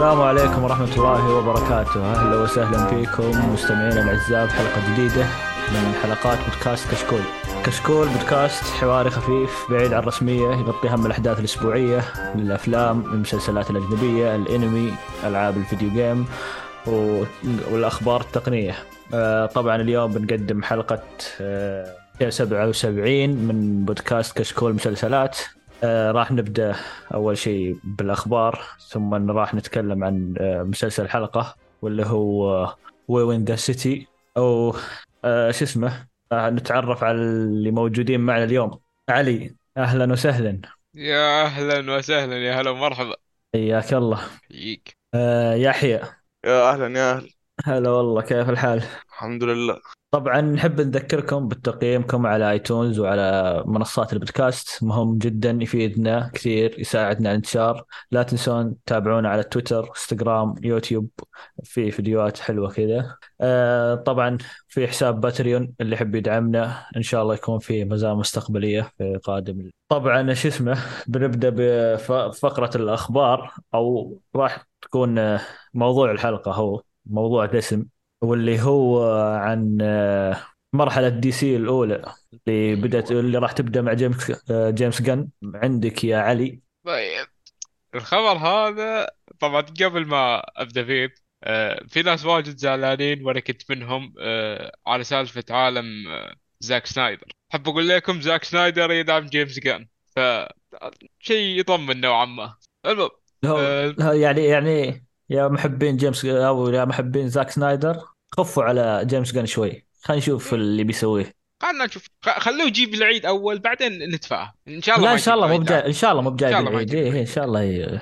السلام عليكم ورحمة الله وبركاته. أهلا وسهلا فيكم مستمعينا الأعزاء بحلقة جديدة من حلقات بودكاست كشكول. كشكول بودكاست حواري خفيف بعيد عن الرسمية يغطي هم الأحداث الأسبوعية الأفلام المسلسلات الأجنبية الأنمي ألعاب الفيديو جيم والأخبار التقنية. آه، طبعا اليوم بنقدم حلقة آه، 77 من بودكاست كشكول مسلسلات. آه، راح نبدأ أول شيء بالأخبار ثم راح نتكلم عن آه، مسلسل الحلقة واللي هو We Own This City أو آه، شو اسمه؟ نتعرف على اللي موجودين معنا اليوم. علي أهلا وسهلا. يا أهلا وسهلا يا هلا ومرحبا. حياك الله. حييك. يحيى. يا أهلا يا أهل. هلا والله كيف الحال؟ الحمد لله. طبعا نحب نذكركم بتقييمكم على iTunes وعلى منصات البودكاست. مهم جدا يفيدنا كثير يساعدنا على الانتشار. لا تنسون تتابعونا على تويتر إنستغرام يوتيوب في فيديوهات حلوة كذا. آه طبعا في حساب Patreon اللي يحب يدعمنا. إن شاء الله يكون في مزايا مستقبلية في قادم طبعا شو اسمه بنبدأ بفقرة الأخبار أو راح تكون موضوع الحلقة هو موضوع دسم واللي هو عن آه، مرحلة DC الأولى اللي بدأت اللي راح تبدأ مع جيمس آه، جيمس جن عندك يا علي. طيب. الخبر هذا طبعا قبل ما أبدأ فيه آه، في ناس واجد زعلانين وأنا كنت منهم على سالفة عالم زاك سنايدر. أحب أقول لكم زاك سنايدر يدعم جيمس جان. ف شيء يطمن نوعا ما. المهم يعني يعني يا محبين جيمس أو يا محبين زاك سنايدر خفوا على جيمس جن شوي. خلينا نشوف اللي بيسويه. خلنا نشوف. خلوه يجيب العيد أول بعدين نتفاهم. إن شاء الله لا ما إن شاء الله مو بجاي لا. إن شاء الله مو بجاي إيه العيد. إن شاء الله ي-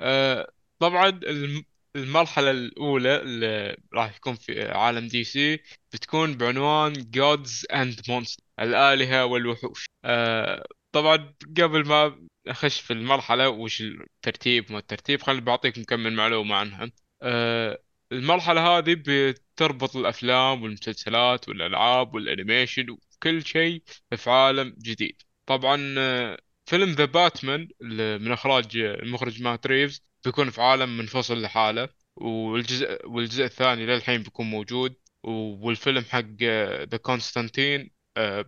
آه، طبعا الم- المرحلة الأولى اللي راح يكون في عالم دي سي بتكون بعنوان Gods and Monsters الآلهة والوحوش. آه، طبعا قبل ما أخش في المرحلة وش الترتيب ما الترتيب خليني بعطيكم كم من معلومة عنها. آه، المرحلة هذه بتربط الأفلام والمسلسلات والألعاب وال animation وكل شيء في عالم جديد. طبعا آه، فيلم The Batman من إخراج المخرج مات ريفز بيكون في عالم منفصل لحاله والجزء والجزء الثاني للحين بيكون موجود والفيلم حق The Constantine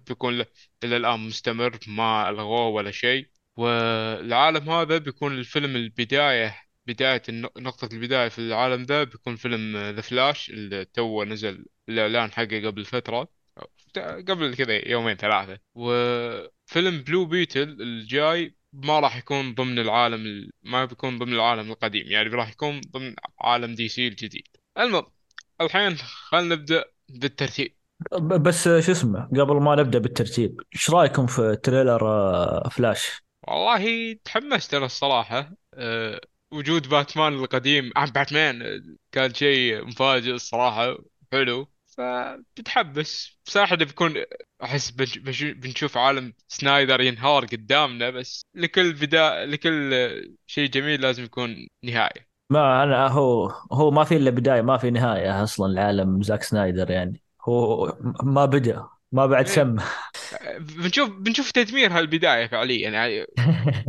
بيكون ل- إلى الآن مستمر ما ألغوه ولا شيء. والعالم هذا بيكون الفيلم البداية بداية نقطة البداية في العالم ذا بيكون فيلم The Flash اللي تو نزل الإعلان حقه قبل فترة. قبل كذا يومين ثلاثة. وفيلم Blue Beetle الجاي ما راح يكون ضمن العالم ال... ما بيكون ضمن العالم القديم يعني راح يكون ضمن عالم DC الجديد. المهم الحين خلينا نبدأ بالترتيب. بس شو اسمه قبل ما نبدأ بالترتيب إيش رأيكم في trailer آه، فلاش؟ والله تحمست أنا الصراحة. أه وجود باتمان القديم عن باتمان آه، كان شيء مفاجئ الصراحة حلو. فبتحبس صراحة بيكون بنش- بنشوف عالم سنايدر ينهار قدامنا بس لكل بداية لكل شيء جميل لازم يكون نهاية. ما أنا هو هو ما في إلا بداية ما في نهاية أصلا العالم زاك سنايدر يعني. هو ما بدأ ما بعد إيه. سمى بنشوف بنشوف تدمير هالبداية فعليا يعني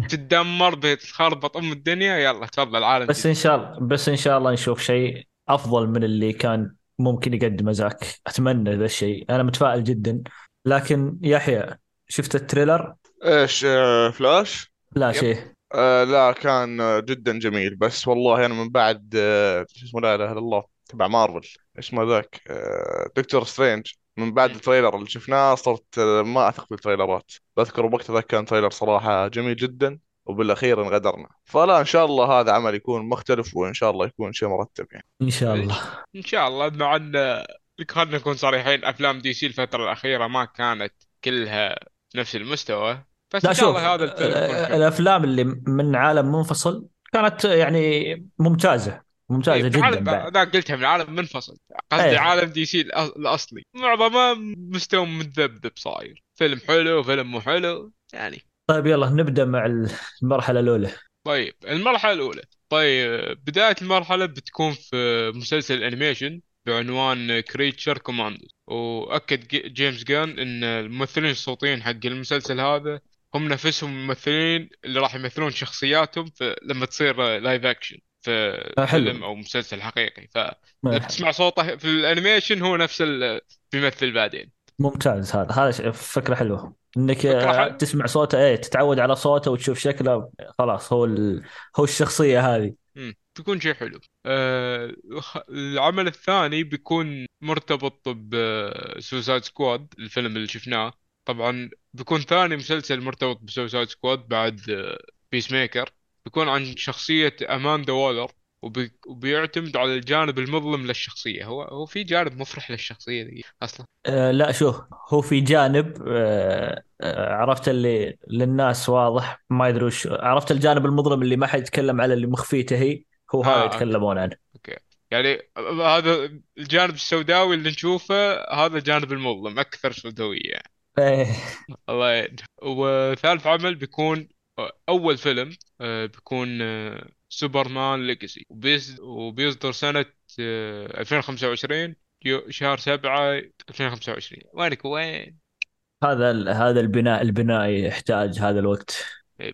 تتدمر بتخربط أم الدنيا يلا تفضل عالم بس إن شاء الله بس إن شاء الله نشوف شيء أفضل من اللي كان ممكن يقدمه زاك. أتمنى ذا الشيء. أنا متفائل جدا. لكن يحيى شفت ال trailer؟ إيش آه، فلاش؟ لا yep. شيء آه لا كان آه، جدا جميل. بس والله أنا من بعد آه شو اسمه لا إله إلا الله. تبع مارفل. اسمه ذاك آه Doctor Strange. من بعد. ال trailer اللي شفناه صرت آه ما أثق بالتريلرات. بذكر وقتها ذاك كان تريلر صراحة جميل جدا وبالأخير انغدرنا. فلا إن شاء الله هذا عمل يكون مختلف وإن شاء الله يكون شيء مرتب يعني. إن شاء الله. إن شاء الله. مع أن خلينا نكون صريحين أفلام DC الفترة الأخيرة ما كانت كلها نفس المستوى. بس لا إن شاء شوف الله هذا الفيلم آه، الأفلام اللي من عالم منفصل كانت يعني ممتازة. ممتازة إيه، جدا عالم بعد. ذا قلتها من عالم منفصل. قصدي إيه. عالم DC الأصلي. معظمه مستوى متذبذب صاير. فيلم حلو فيلم مو حلو يعني. طيب يلا نبدأ مع المرحلة الأولى. طيب المرحلة الأولى. طيب بداية المرحلة بتكون في مسلسل animation بعنوان Creature Commandos وأكد جي- جيمس جان إن الممثلين الصوتيين حق المسلسل هذا هم نفسهم الممثلين اللي راح يمثلون شخصياتهم لما تصير live action في آه، حلو. فيلم أو مسلسل حقيقي. فلما آه، تسمع صوته في ال animation هو نفس ال- بيمثل بعدين. ممتاز هذا. هذا فكرة حلوة. إنك فكرة آه، حلوة. تسمع صوته إيه تتعود على صوته وتشوف شكله خلاص هو ال... هو الشخصية هذه. مم. بيكون شيء حلو. آه العمل الثاني بيكون مرتبط ب Suicide Squad الفيلم اللي شفناه. طبعا بيكون ثاني مسلسل مرتبط ب Suicide Squad بعد Peacemaker بيكون عن شخصية أماندا وولر وبي... وبيعتمد على الجانب المظلم للشخصية. هو هو في جانب مفرح للشخصية دي أصلا. آه لا شوف هو في جانب آه آه عرفت اللي للناس واضح ما يدري وش عرفت الجانب المظلم اللي ما حد يتكلم على اللي مخفيته هي هو هذا آه، يتكلمون عنه. okay. يعني هذا الجانب السوداوي اللي نشوفه هذا الجانب المظلم أكثر سوداوية. يعني. إيه. الله يعين وثالث عمل بيكون أول فيلم آه، بيكون آه، Superman Legacy. وبيصدر سنة آه، 2025 يو- شهر 7 2025 وينك؟ وين؟ هذا هذا البناء البناء يحتاج هذا الوقت.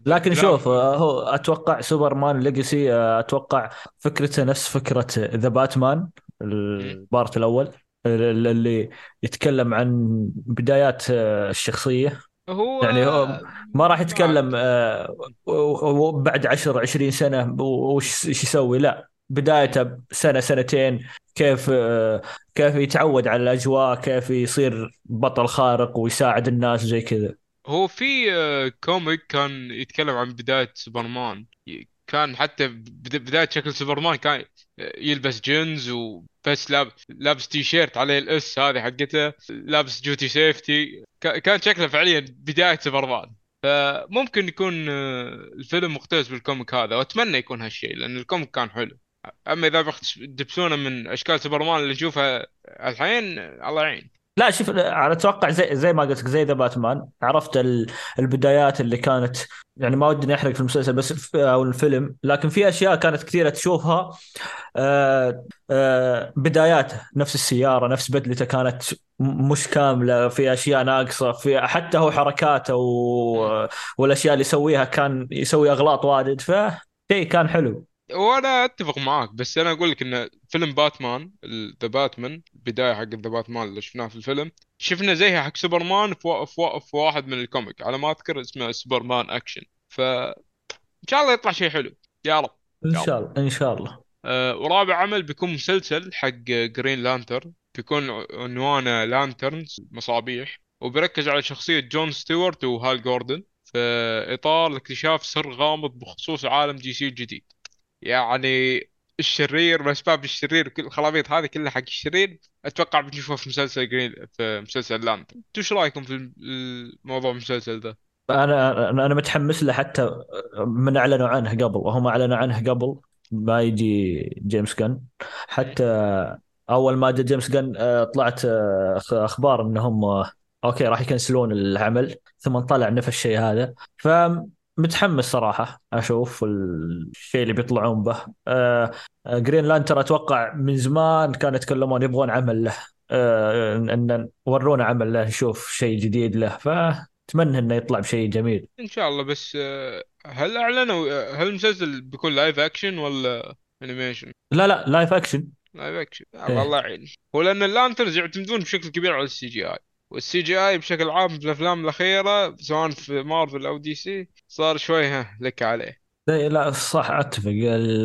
لكن لا، شوف آه، هو أتوقع Superman Legacy أتوقع فكرته نفس فكرة The Batman ال part الأول ال- اللي يتكلم عن بدايات آه، الشخصية. هو يعني هو ما راح يتكلم آه، بعد 10 20 سنة وش يسوي؟ لا بدايته سنة سنتين كيف آه، كيف يتعود على الأجواء كيف يصير بطل خارق ويساعد الناس زي كذا. هو في آه، comic كان يتكلم عن بداية سوبرمان. كان حتى بد- بداية شكل سوبرمان كان يلبس جينز وبس لاب لابس تي شيرت عليه ال S هذه حقته لابس جوتي safety كان شكله فعليا بداية سوبرمان. فممكن يكون آه، الفيلم مقتبس بال comic هذا وأتمنى يكون هالشيء لأن ال comic كان حلو. أما إذا بيلبسونه من أشكال سوبرمان اللي نشوفها الحين الله يعين. لا شوف أنا أتوقع زي زي ما قلت لك زي The Batman عرفت ال- البدايات اللي كانت يعني ما ودي احرق في المسلسل بس أو الفيلم لكن في أشياء كانت كثيرة تشوفها آه، آه، بداياته نفس السيارة نفس بدلته كانت مش كاملة في أشياء ناقصة في حتى هو حركاته. والأشياء اللي يسويها كان يسوي أغلاط واجد فشيء كان حلو وأنا اتفق معاك بس أنا أقول لك ان فيلم باتمان ذا باتمان البدايه حق ذا باتمان اللي شفناه في الفيلم شفنا زيها حق سوبرمان في, في, في واحد من ال comic على ما أذكر اسمه Superman Action ف إن شاء الله يطلع شيء حلو. يا رب. إن شاء الله إن شاء الله. أه ورابع عمل بيكون مسلسل حق Green Lantern بيكون عنوانه Lanterns مصابيح. وبيركز على شخصية جون ستيوارت وهال جوردن في إطار اكتشاف سر غامض بخصوص عالم DC الجديد يعني الشرير واسباب الشرير وكل الخلافيط هذه كلها حق الشرير أتوقع بنشوفها في مسلسل Green في مسلسل Lantern أنتوا إيش رأيكم في الموضوع المسلسل ذا؟ أنا أنا متحمس له حتى من أعلنوا عنه قبل. وهم أعلنوا عنه قبل ما يجي جيمس جن حتى أول ما جاء جيمس جن آه، طلعت آه، أخبار إنهم آه، okay راح يكنسلون العمل ثم طلع نفس الشيء هذا. فمتحمس صراحة أشوف الشيء اللي بيطلعون به. آه، آه، Green Lantern أتوقع من زمان كانوا يتكلمون يبغون عمل له. آه، ان ورونا عمل له نشوف شيء جديد له. فأتمنى إنه يطلع بشيء جميل. إن شاء الله بس آه، هل أعلنوا آه، هل المسلسل بيكون live action ولا animation؟ لا لا live action live action. الله يعين هو لأن ال Lanterns يعتمدون بشكل كبير على ال CGI وال CGI بشكل عام في الأفلام الأخيرة سواء في مارفل أو DC صار شوي ها لك عليه. لا لا صح أتفق.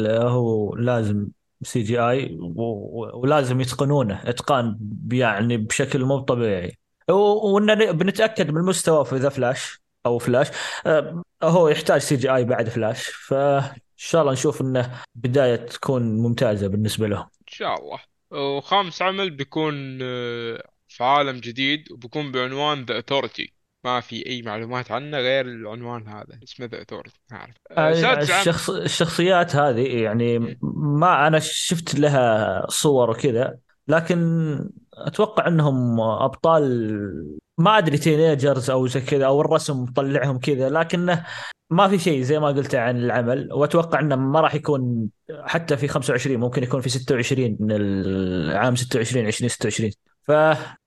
هو لازم CGI ولازم يتقنونه. إتقان يعني بشكل مو طبيعي. وإن بنتأكد من المستوى في The Flash أو فلاش آه، هو يحتاج CGI بعد فلاش فإن شاء الله نشوف إنه بداية تكون ممتازة بالنسبة لهم إن شاء الله. وخامس عمل بيكون آه، في عالم جديد وبيكون بعنوان The Authority ما في أي معلومات عنه غير العنوان هذا اسمه The Authority ما أعرف. آه، عمل الشخص الشخصيات هذه يعني ما أنا شفت لها صور وكذا لكن أتوقع إنهم أبطال ما أدري teenagers أو زي كذا أو الرسم مطلعهم كذا لكنه ما في شيء زي ما قلت عن العمل. وأتوقع إنه ما راح يكون حتى في 25 ممكن يكون في 26 من العام 26 2026 فاتوقع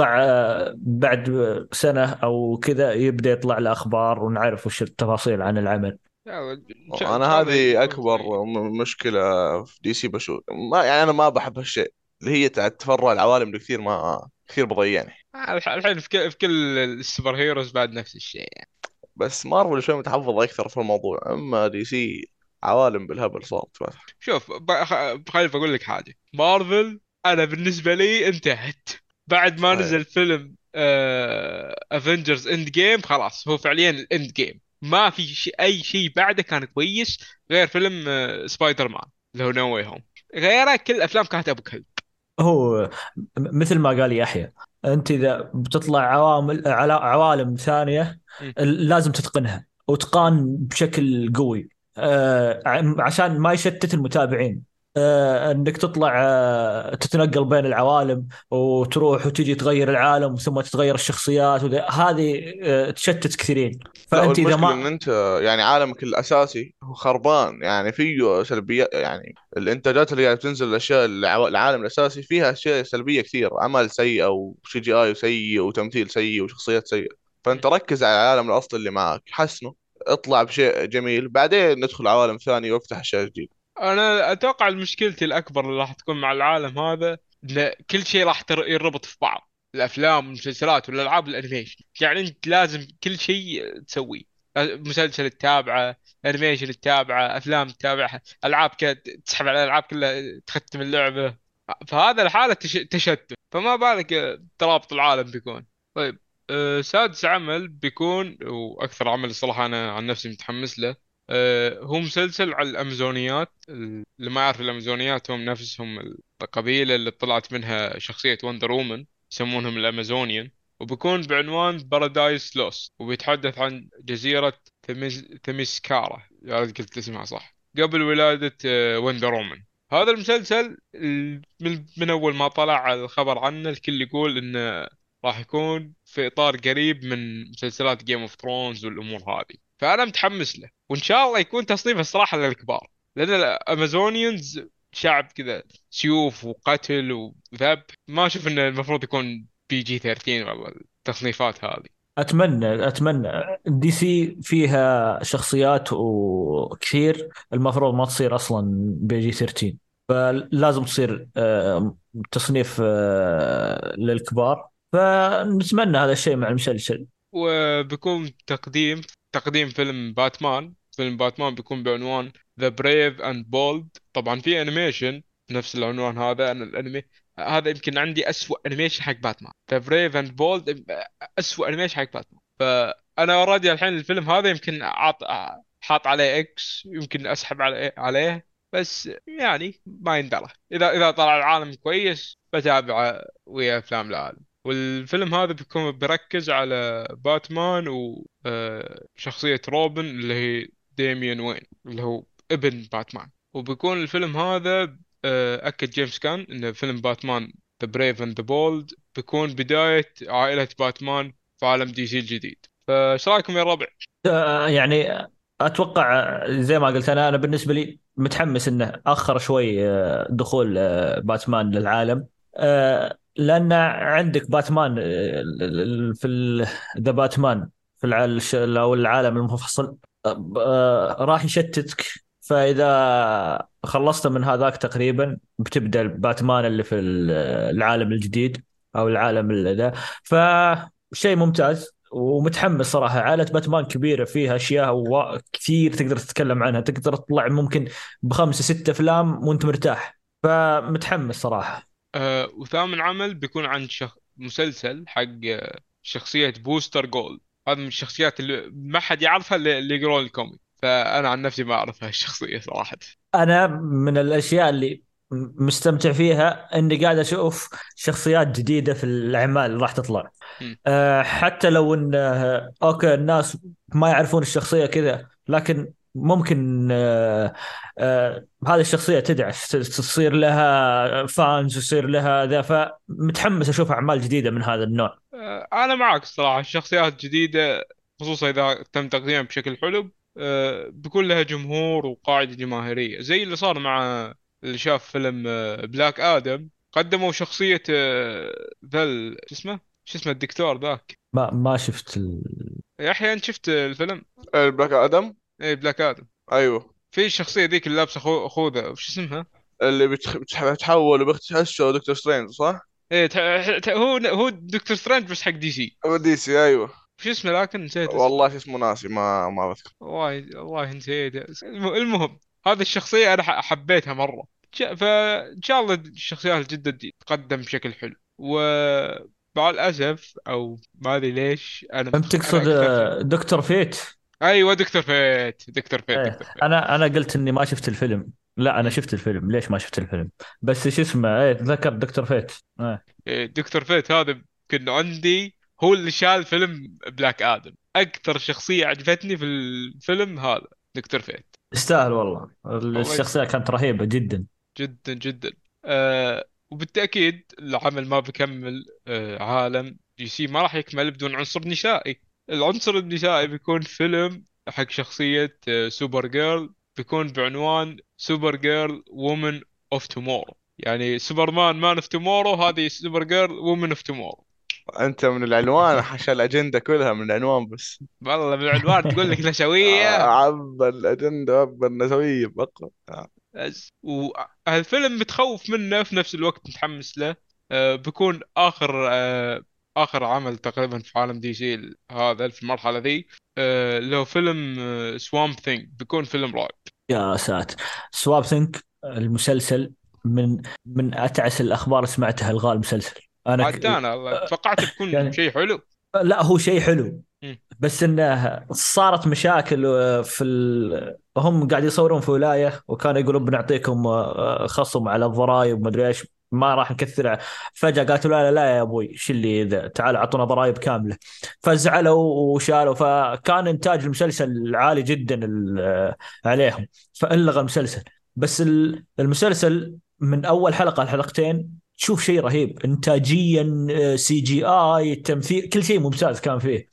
آه، بعد سنة أو كذا يبدأ يطلع له أخبار ونعرف وش التفاصيل عن العمل. أنا هذه أكبر مشكلة في DC بشوف ما يعني أنا ما بحب هالشيء. اللي هي تفرع العوالم اللي كثير ما كثير بضيعني الح- الحين في كل في كل ال superheroes بعد نفس الشيء يعني. بس مارفل شوي متحفظ أكثر في الموضوع. أما DC عوالم بالهبل صارت. شوف ب- خ- خليني بقول لك حاجة. مارفل أنا بالنسبة لي انتهت. بعد ما صحيح. نزل فيلم Avengers Endgame خلاص هو فعليا ال Endgame ما في شيء أي شيء بعده كان كويس غير فيلم آه، سبايدر مان اللي هو No Way Home غيره كل الافلام كانت أبو كلب. هو مثل ما قال يحيى أنت إذا بتطلع عوامل علا- عوالم ثانية. لازم تتقنها وتقان بشكل قوي. آه، عشان ما يشتت المتابعين. آه، انك تطلع آه، تتنقل بين العوالم وتروح وتجي تغير العالم ثم تتغير الشخصيات هذه آه، تشتت كثيرين. فأنت إذا ما أنت يعني عالمك الأساسي هو خربان. يعني فيه سلبيات يعني الإنتاجات اللي قاعدة تنزل الأشياء العالم الأساسي فيها أشياء سلبية كثير. عمل سيء أو CGI سيء وتمثيل سيء وشخصيات سيئة. فأنت ركز على العالم الأصلي اللي معك حسنه اطلع بشيء جميل. بعدين ندخل عوالم ثانية وافتح أشياء جديدة. أنا أتوقع مشكلتي الأكبر اللي راح تكون مع العالم هذا إن كل شيء راح يربط في بعض. الأفلام والمسلسلات والألعاب وال animation. يعني أنت لازم كل شيء تسويه. مسلسل تتابعه animation تتابعه أفلام تتابعها ألعاب تسحب على الألعاب كلها تختم اللعبة. فهذا الحالة تش... تشتت. فما بالك ترابط العالم بيكون. طيب آه، سادس عمل بيكون وأكثر عمل الصراحه أنا عن نفسي متحمس له هو مسلسل على الأمازونيات اللي ما يعرف الأمازونيات هم نفسهم القبيلة اللي طلعت منها شخصية وندر وومن يسمونهم ال Amazonian وبيكون بعنوان Paradise Lost وبيتحدث عن جزيرة تميز... ثميسكيرا يا رجل قلت اسمها صح قبل ولادة آه، وندر وومن هذا المسلسل ال- من من أول ما طلع الخبر عنه الكل يقول إنه راح يكون في إطار قريب من مسلسلات Game of Thrones والأمور هذه. فأنا متحمس له. وإن شاء الله يكون تصنيفه الصراحه للكبار. لأن ال Amazonians شعب كذا سيوف وقتل وذبح ما أشوف إنه المفروض يكون PG 13 ولا التصنيفات هذه. أتمنى أتمنى. دي سي فيها شخصيات وكثير. المفروض ما تصير أصلا PG 13 فلازم تصير آه، تصنيف آه، للكبار. فنتمنى هذا الشيء مع المسلسل وبيكون تقديم. تقديم فيلم باتمان فيلم باتمان بيكون بعنوان The Brave and Bold طبعا في animation نفس العنوان هذا أنا الأنمي هذا يمكن عندي أسوأ animation حق باتمان. The Brave and Bold أسوأ animation حق باتمان. فأنا already الحين الفيلم هذا يمكن عاط حاط عليه X يمكن أسحب عليه عليه بس يعني ما يندرى. اذا إذا طلع العالم كويس بتابعه ويا أفلام العالم. والفيلم هذا بيكون بيركز على باتمان وشخصية روبن اللي هي ديميان وين اللي هو ابن باتمان. وبيكون الفيلم هذا آه، أكد جيمس غان إن فيلم باتمان The Brave and the Bold بيكون بداية عائلة باتمان في عالم دي سي الجديد. فايش رأيكم يا الربع؟ آه، يعني أتوقع آه، زي ما قلت أنا أنا بالنسبة لي متحمس إنه آخر شوي آه، دخول آه، باتمان للعالم. آه، لأن عندك باتمان آه، في ذا باتمان في أو العالم المفصل آه، آه، راح يشتتك. فإذا خلصت من هذاك تقريبا بتبدأ باتمان اللي في العالم الجديد أو العالم ذا. فشيء ممتاز ومتحمس صراحة. عائلة باتمان كبيرة فيها أشياء كثير تقدر تتكلم عنها. تقدر تطلع ممكن بخمسة ستة أفلام وأنت مرتاح. فمتحمس صراحة. آه وثامن عمل بيكون عن شخ... مسلسل حق آه، شخصية بوستر جولد. هذا من الشخصيات اللي ما حد يعرفها اللي يقرون ال comic. فأنا عن نفسي ما أعرف هالشخصية صراحة. أنا من الأشياء اللي مستمتع فيها إني قاعد أشوف شخصيات جديدة في الأعمال اللي راح تطلع. أه حتى لو إن آه، okay الناس ما يعرفون الشخصية كذا لكن ممكن أه أه هذه الشخصية تدعس تصير لها fans ويصير لها the فمتحمس أشوف أعمال جديدة من هذا النوع. آه أنا معك الصراحة الشخصيات جديدة خصوصا إذا تم تقديمها بشكل حلو آه بيكون لها جمهور وقاعدة جماهيرية. زي اللي صار مع اللي شاف فيلم آه بلاك آدم قدموا شخصية آه the شو اسمه؟ شو اسمه الدكتور ذاك؟ ما ما شفت ال... يحيى أنت شفت الفيلم. البلاك آدم إيه بلاك آدم أيوه. في الشخصيه ذيك اللي لابسة خو... خوذة وش اسمها؟ اللي بتخ... بتح- بتحول وبتحسه دكتور سترينج صح؟ إيه ت... ت... هو هو دكتور سترينج بس حق دي سي. هو دي سي أيوه. وش اسمه لكن نسيت اسمه. والله شو اسمه ناسي ما ما بذكر والله والله نسيت. الم- المهم هذه الشخصية أنا ح- حبيتها مرة. ش- فان شاء الله الشخصيات الجديده دي تقدم بشكل حلو. ومع الأسف أو ما أدري ليش أنا أنت تقصد دكتور فيت؟ أيوه دكتور فيت دكتور فيت إيه دكتور فيت أنا أنا قلت إني ما شفت الفيلم. لا أنا. شفت الفيلم. ليش ما شفت الفيلم؟ بس شو اسمه إيه تذكر دكتور فيت إيه. إيه، دكتور فيت هذا كان عندي هو اللي شال فيلم بلاك آدم. أكثر شخصية عجبتني في الفيلم هذا دكتور فيت يستاهل والله. الشخصية كانت رهيبة جدا. جدا جدا. آه وبالتأكيد العمل ما بيكمل آه عالم. دي سي ما راح يكمل بدون عنصر نسائي. العنصر النسائي بيكون فيلم حق شخصية آه سوبر جيرل بيكون بعنوان سوبر جيرل Woman of Tomorrow يعني سوبرمان Man of Tomorrow هذه سوبر جيرل Woman of Tomorrow أنت من العنوان حشا الأجندة كلها من العنوان بس. والله بالعنوان تقول لك نشويه عبى الأجندة عبى النسوية بقى. بس. والفيلم متخوف منه في نفس الوقت متحمس له. آه بيكون آخر آه آخر عمل تقريبا في عالم دي سي هذا في المرحلة ذي آه هو فيلم Swamp Thing بيكون فيلم رعب يا ساتر. Swamp Thing المسلسل من من أتعس الأخبار اللي سمعتها الغاء المسلسل. أنا. حتى أنا توقعت بيكون يعني- شيء حلو. لا هو شيء حلو. بس إنه صارت مشاكل آه، في ال... هم قاعد يصورون في ولاية وكانوا يقولون بنعطيكم خصم على الضرائب ومدري إيش. ما راح نكثر فجأة قالت لا لا لا يا أبوي شو اللي ذا؟ تعال أعطونا ضرائب كاملة. فزعلوا وشالوا. فكان إنتاج المسلسل عالي جدا آه، عليهم. فألغى المسلسل. بس ال- المسلسل من أول حلقة لحلقتين تشوف شيء رهيب. إنتاجيا آه، CGI تمثيل كل شيء ممتاز كان فيه.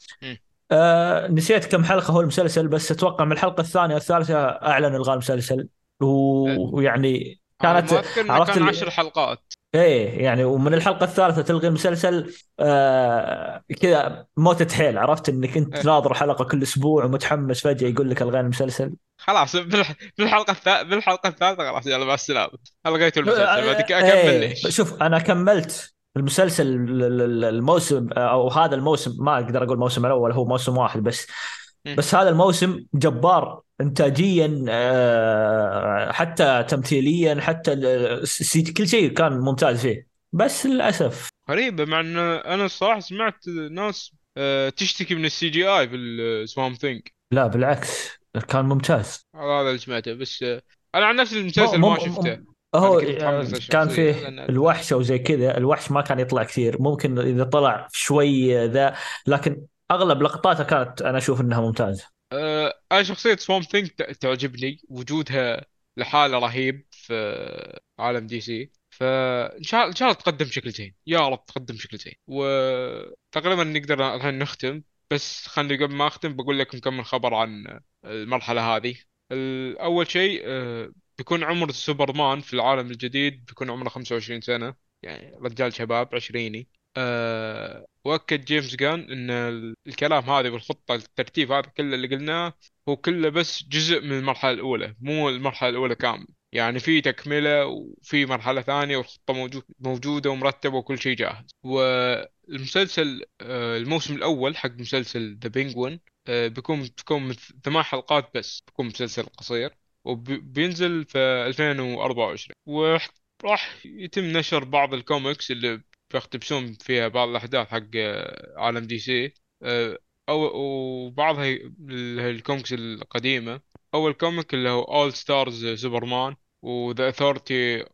آه نسيت كم حلقة هو المسلسل بس أتوقع من الحلقة الثانية والثالثة أعلن إلغاء المسلسل. ويعني كانت عرفت كان عشر حلقات إيه يعني ومن الحلقة الثالثة تلغي المسلسل آه كذا موتة حيل عرفت إنك انت إيه. ناظر حلقة كل أسبوع ومتحمس فجأة يقول لك ألغينا المسلسل خلاص بالح- بالحلقة الثالثه بالحلقة الثالثة خلاص يلا مع السلامه ألغيت المسلسل بعدك اكمل إيه، ليش شوف أنا كملت المسلسل ال- ال- الموسم أو هذا الموسم ما أقدر أقول الموسم الأول هو موسم واحد بس. بس هذا الموسم جبار انتاجيا آه، حتى تمثيليا حتى كل شيء كان ممتاز فيه. بس للأسف. غريبة مع إن أنا الصراحة سمعت ناس آه، تشتكي من ال CGI في ال Swamp Thing لا بالعكس كان ممتاز. هذا اللي سمعته بس آه، أنا عن نفسي المسلسل ما شفته. هو آه، كان فيه الوحش أو زي كذا الوحش ما كان يطلع كثير. ممكن إذا طلع شوي ذا لكن أغلب لقطاته كانت أنا أشوف إنها ممتازة. آه، أنا شخصية Swamp Thing تعجبني. وجودها لحالة رهيب في عالم DC فإن شاء إن شاء الله تقدم بشكل زين يا رب تقدم بشكل زين وتقريبا نقدر الحين نختم. بس خلني قبل ما أختم بقول لكم كم من خبر عن المرحلة هذه. اول شيء آه، بيكون عمر سوبرمان في العالم الجديد بيكون عمره 25 سنة. يعني رجال شباب عشريني. أه وأكد جيمس جان إن ال- الكلام هذا بالخطة الترتيب هذا كله اللي قلناه هو كله بس جزء من المرحلة الأولى مو المرحلة الأولى كامل. يعني في تكملة وفي مرحلة ثانية والخطة موجود موجودة ومرتبة وكل شيء جاهز. والمسلسل آه، الموسم الأول حق مسلسل The Penguin بيكون بتكون ثمان حلقات بس بيكون مسلسل قصير وبينزل في 2024 وراح يتم نشر بعض الكوميكس اللي بيقتبسون فيها بعض الأحداث حق آه، عالم DC. آه، أو وبعضها ال- الكوميكس القديمة. أول comic اللي هو All Stars سوبرمان و The Authority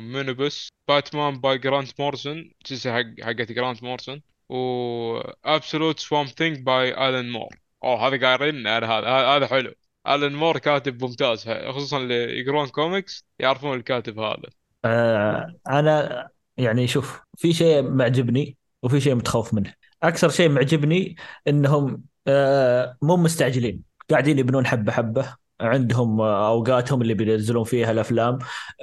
omnibus باتمان by جرانت موريسون سلسلة حق حقت جرانت موريسون و Absolute Swamp Thing by ألان مور أوه هذا قايرين أنا هذا هذا حلو. ألان مور كاتب ممتاز خصوصا اللي يقرون كوميكس يعرفون الكاتب هذا. آه أنا يعني شوف في شيء معجبني وفي شيء متخوف منه. أكثر شيء معجبني إنهم آه مو مستعجلين قاعدين يبنون حبة حبة. عندهم أوقاتهم اللي بينزلون فيها الأفلام.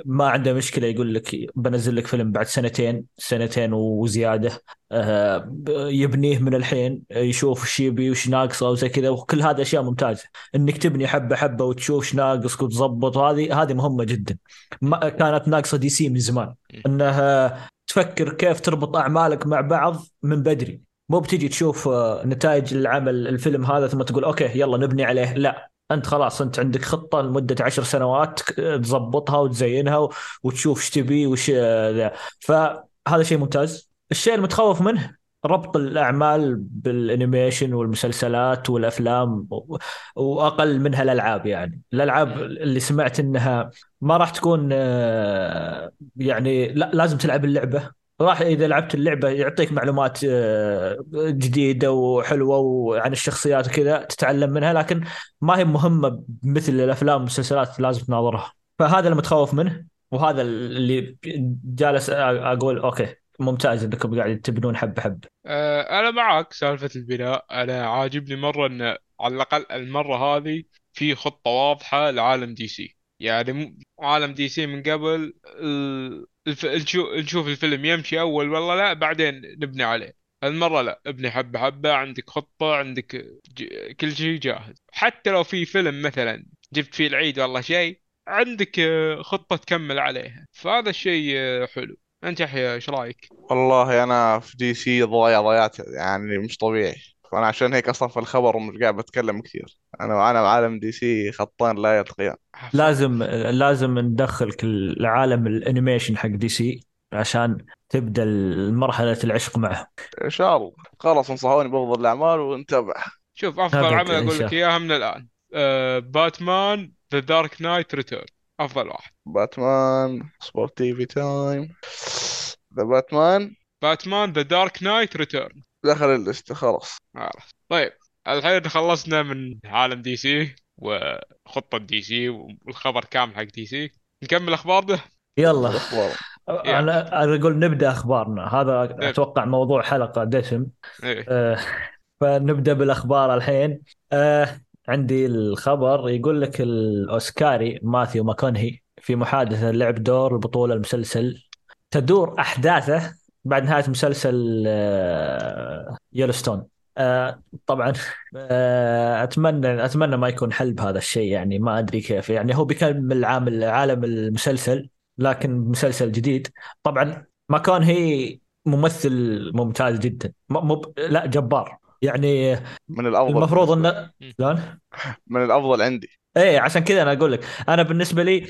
ما عنده مشكلة يقول لك بنزل لك فيلم بعد سنتين سنتين وزيادة آه، يبنيه من الحين يشوف وش يبي وش ناقصه وزي كذا. وكل هذه أشياء ممتازة. إنك تبني حبة حبة وتشوف وش ناقصك وتظبط هذه هذه مهمة جدا. ما كانت ناقصة DC من زمان. إنها تفكر كيف تربط أعمالك مع بعض من بدري. مو بتجي تشوف آه، نتائج العمل الفيلم هذا ثم تقول okay يلا نبني عليه. لا. انت خلاص انت عندك خطة لمدة عشر سنوات تظبطها وتزينها وتشوف إيش تبي وش ذا. فهذا شيء ممتاز. الشيء المتخوف منه ربط الأعمال بال animation والمسلسلات والأفلام وأقل منها الألعاب يعني. الألعاب اللي سمعت إنها ما راح تكون آه، يعني لا لازم تلعب اللعبة. راح إذا لعبت اللعبة يعطيك معلومات آه، جديدة وحلوة وعن الشخصيات وكذا تتعلم منها لكن ما هي مهمة مثل الأفلام والمسلسلات لازم تناظرها. فهذا اللي متخوف منه وهذا اللي جالس أقول okay ممتاز إنكم قاعدين تبنون حبة حبة. أه أنا معك سالفة البناء. أنا عاجبني مرة إن على الأقل المرة هذه في خطة واضحة لعالم DC. يعني عالم DC من قبل الف... نشوف الفيلم يمشي أول والله لا بعدين نبني عليه. المرة لا ابني حبة حبة عندك خطة عندك ج... كل شيء جاهز. حتى لو في فيلم مثلا جبت فيه العيد والله شيء عندك آه، خطة تكمل عليها. فهذا الشيء آه، حلو. أنت يحيى إيش رأيك؟ والله أنا في DC ضايع ضيعت يعني مش طبيعي. فانا عشان هيك أصلا في الخبر مش قاعد بتكلم كثير. أنا وأنا عالم DC خطين لا يلتقيان لازم لازم ندخلك العالم ال animation حق DC عشان تبدأ مرحلة العشق معه إن شاء الله. خلاص انصحوني بأفضل الأعمال ونتابع شوف أفضل عمل أقول لك اياها من الآن. آه باتمان The Dark Knight Return أفضل واحد. باتمان سبورت TV Time The Batman باتمان The Dark Knight Return دخل ال list خلاص. خلاص. طيب الحين خلصنا من عالم DC وخطة DC والخبر كامل حق DC. نكمل أخبار ده؟ يلا. أنا أنا أقول نبدأ أخبارنا. هذا نبدأ. أتوقع موضوع حلقة دسم. إيه. آه فنبدأ بالأخبار الحين. آه عندي الخبر يقول لك الأوسكاري ماثيو ماكونهي في محادثة لعب دور البطولة المسلسل تدور أحداثه بعد نهاية مسلسل يلوستون آه، آه، طبعا آه، أتمنى أتمنى ما يكون حل بهذا الشيء يعني ما أدري كيف. يعني هو بيكمل عامل عالم المسلسل لكن مسلسل جديد. طبعا ما كان هي ممثل ممتاز جدا. مو لا جبار. يعني من الأفضل المفروض إنه من الأفضل عندي. إيه عشان كذا أنا أقول لك. أنا بالنسبة لي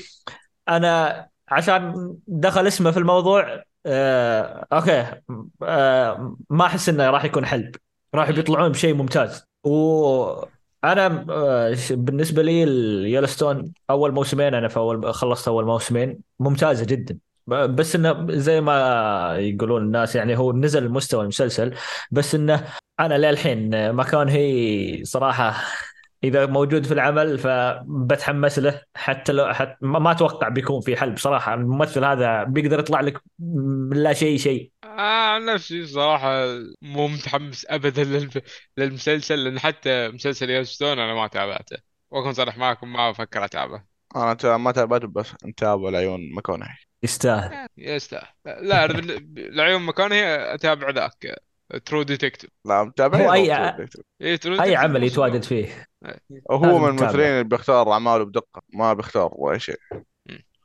أنا عشان دخل اسمه في الموضوع آه، أوكي. آه، ما أحس إنه راح يكون حلب. راح بيطلعون بشيء ممتاز. وأنا آه، بالنسبة لي اليلستون أول موسمين أنا في أول خلصت أول موسمين ممتازة جدا. بس إنه زي ما يقولون الناس يعني هو نزل مستوى المسلسل بس إنه أنا للحين ما كان هي صراحة اذا موجود في العمل فبتحمس له حتى لو حتى ما أتوقع بيكون في حل بصراحه الممثل هذا بيقدر يطلع لك من لا شيء شيء آه عن نفسي صراحة مو متحمس ابدا للمسلسل لأن حتى مسلسل يوستون أنا ما تابعته واكون صريح معكم ما أفكر اتابعه أنا ما تابعته بس نتابع لعيون مكونهي يستاهل آه، يستاهل لا لعيون مكونهي اتابع ذاك True Detective لا متابع هو أي إيه أي عمل يتواجد فيه. هو من الممثلين اللي بيختار أعماله بدقة ما بيختار اي شيء.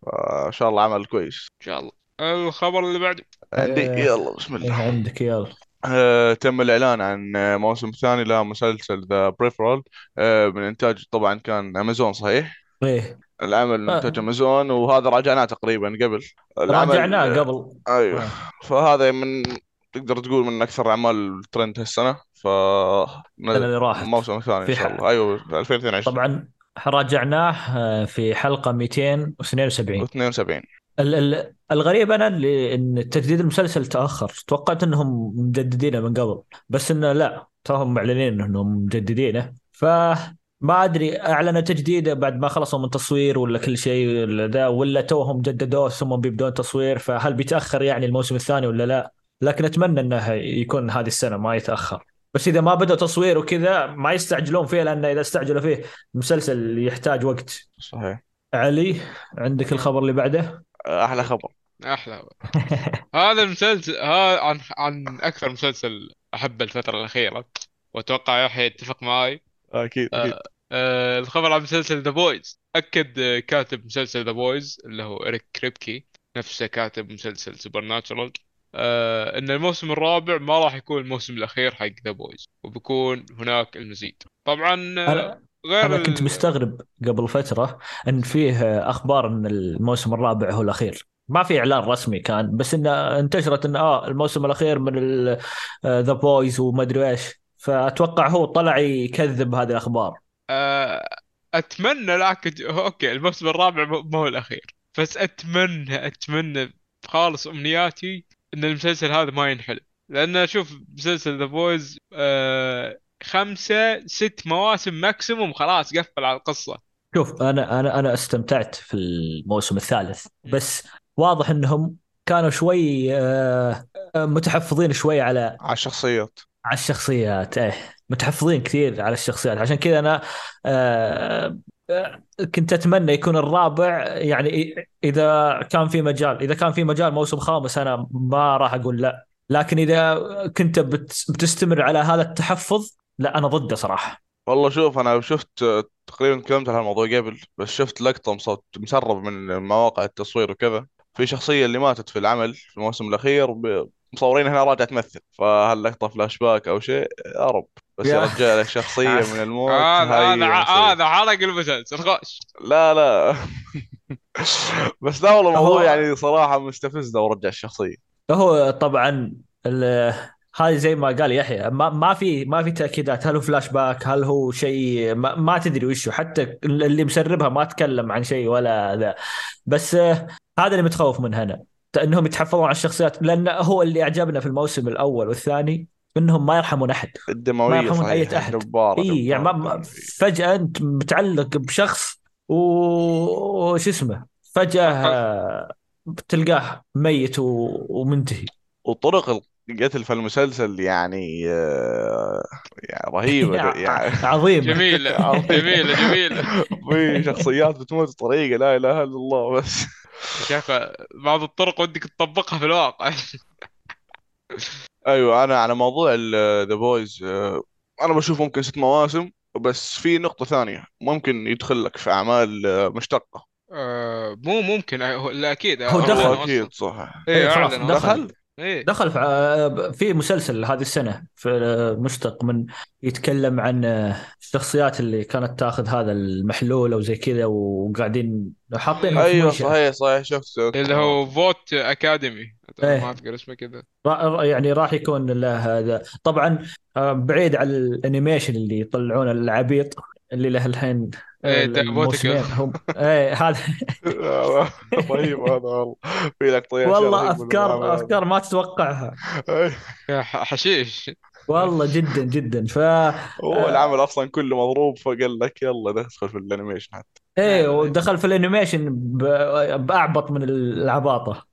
فإن شاء الله عمل كويس. إن شاء الله. الخبر اللي بعده؟ عندي آه، يلا بسم الله. إيه، عندك يلا. آه، تم الإعلان عن موسم ثاني لمسلسل The Peripheral آه، من إنتاج طبعا كان أمازون صحيح؟ إيه. العمل من إنتاج أمازون وهذا راجعناه تقريبا قبل. راجعناه قبل. أيوه. فهذا من تقدر تقول من أكثر أعمال الترند هالسنة ف السنة اللي راحت. الموسم الثاني إن شاء الله. أيوه 2022 طبعا راجعناه آه، في حلقة 272 72 الغريب أنا اللي إن تجديد المسلسل تأخر. توقعت إنهم مجددينه من قبل بس إنه لا توهم معلنين إنهم مجددينه. ف ما أدري أعلنوا تجديده بعد ما خلصوا من تصوير ولا كل شيء ولا ذا ولا توهم جددوه ثم بيبدون تصوير فهل بيتأخر يعني الموسم الثاني ولا لا؟ لكن أتمنى إنه يكون هذه السنة ما يتأخر. بس إذا ما بدأوا تصوير وكذا ما يستعجلون فيه لأن إذا استعجلوا فيه المسلسل يحتاج وقت. صحيح. علي عندك الخبر اللي بعده؟ أحلى خبر. أحلى. هذا المسلسل هذا عن عن أكثر مسلسل أحبه الفترة الأخيرة. وأتوقع يحيى يتفق معي أكيد أكيد. آه الخبر عن مسلسل The Boys أكد آه، كاتب مسلسل The Boys اللي هو إريك كريبكي. نفسه كاتب مسلسل Supernatural آه إن الموسم الرابع ما راح يكون الموسم الأخير حق The Boys وبيكون هناك المزيد. طبعا آه، أنا غير أنا كنت مستغرب قبل فترة إن فيه أخبار إن الموسم الرابع هو الأخير. ما في إعلان رسمي كان بس انه انتشرت إن آه الموسم الأخير من The Boys وما أدري إيش. فأتوقع هو طلع يكذب هذه الأخبار. آه، أتمنى لكن okay الموسم الرابع مو مو هو الأخير. بس أتمنى أتمنى خالص أمنياتي إن المسلسل هذا ما ينحل. لأن أشوف مسلسل The Boys آه خمسة ست مواسم maximum خلاص قفل على القصة. شوف أنا أنا أنا استمتعت في الموسم الثالث. بس واضح إنهم كانوا شوي آه، متحفظين شوي على على الشخصيات. على الشخصيات إيه. متحفظين كثير على الشخصيات. عشان كذا أنا آه، آه، كنت أتمنى يكون الرابع يعني إذا كان في مجال إذا كان في مجال موسم خامس أنا ما راح أقول لا. لكن إذا كنت بت- بتستمر على هذا التحفظ لا أنا ضده صراحة. والله شوف أنا شفت آه، تقريبا تكلمت عن الموضوع قبل بس شفت مصوت مسرب من مواقع التصوير وكذا. في شخصية اللي ماتت في العمل في الموسم الأخير ب- مصورينها راجعة تمثل. فهاللقطة فلاش باك أو شيء يا رب. بس يا- يرجع لك شخصية من الموت هذا هذا حرق المسلسل خش. لا لا. بس لا والله هو- الموضوع يعني صراحة مستفز لو رجع الشخصية. هو طبعا ال- هذه زي ما قال يحيى ما ما في ما في تأكيدات. هل هو فلاش باك هل هو شيء؟ ما, ما تدري وشه حتى اللي مسربها ما تكلم عن شيء ولا ذا. بس آه، هذا اللي متخوف من هنا. إنهم يتحفظون على الشخصيات لأن هو اللي أعجبنا في الموسم الأول والثاني. انهم ما يرحمون احد. ما الدموية يرحمون صحيح أي أحد. جبارة اي يعني ما-. ما فجأة أنت متعلق بشخص وش اسمه؟ فجأة آه، تلقاه ميت و- ومنتهي. وطرق القتل في المسلسل يعني آه، يعني رهيبة يعني. عظيم جميلة جميلة جميلة. في شخصيات بتموت بطريقة لا إله إلا الله بس. يا أخي بعض الطرق ودك تطبقها في الواقع. أيوة أنا على موضوع ذا Boys أنا بشوف ممكن ست مواسم بس في نقطة ثانية ممكن يدخل لك في أعمال آه، مشتقة آه، مو ممكن آه، هو- لا أكيد هو أعلنوا دخل. أصلاً. أكيد صح إيه إيه، خلاص دخل. دخل إيه دخل في آه، في مسلسل هذه السنة في آه، مشتق من يتكلم عن آه، الشخصيات اللي كانت تاخذ هذا المحلول أو زي كذا وقاعدين في أيوة منشأة. صحيح صحيح شفت اللي هو فوت اكاديمي إيه. ما أذكر اسمه كذا. را- يعني راح يكون له هذا. طبعا آه، بعيد عن ال animation اللي يطلعون العبيط اللي له الحين آه، إيه، Diabolical. هم إيه هذا رهيب هذا والله. في لك طيب والله افكار أفكار ما تتوقعها. ح- حشيش. والله جدا جدا. ف هو العمل أصلا كله مضروب فقال لك يلا ندخل في ال animation حتى. إيه ودخل في ال animation بأعبط من العباطة.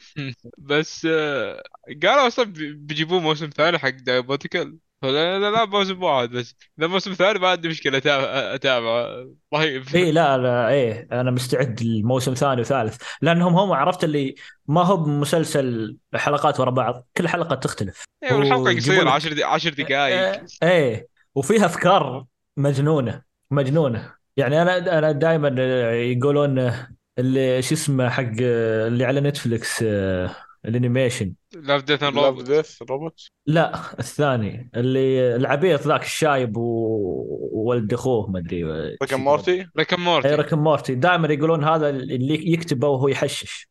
بس آه، قالوا أصلا بي- بيجيبوه موسم ثاني حق Diabolical لا لا لا موسم واحد بس. اذا موسم ثاني ما عندي مشكلة أتابع أتابع. رهيب. اي لا لا إيه أنا مستعد لموسم ثاني وثالث. لأنهم هم عرفت اللي ما هو بمسلسل حلقات ورا بعض كل حلقة تختلف. إيه، والحلقة قصيرة لك- 10 10 دقائق إيه إيه. وفيها أفكار مجنونة مجنونة. يعني أنا أنا دائما يقولون اللي شو اسمه حق اللي على Netflix آه، ال animation. Love Death Robot Death Robot لا الثاني. اللي العبيط ذاك الشايب وولد أخوه ما أدري Rick Morty Rick and Morty Rick Morty دائما يقولون هذا اللي يكتبه وهو يحشش.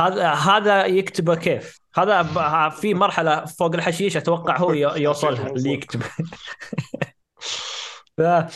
هذا هذا يكتبه كيف؟ هذا في مرحلة فوق الحشيش أتوقع هو يوصلها اللي يكتب ف آه، آه،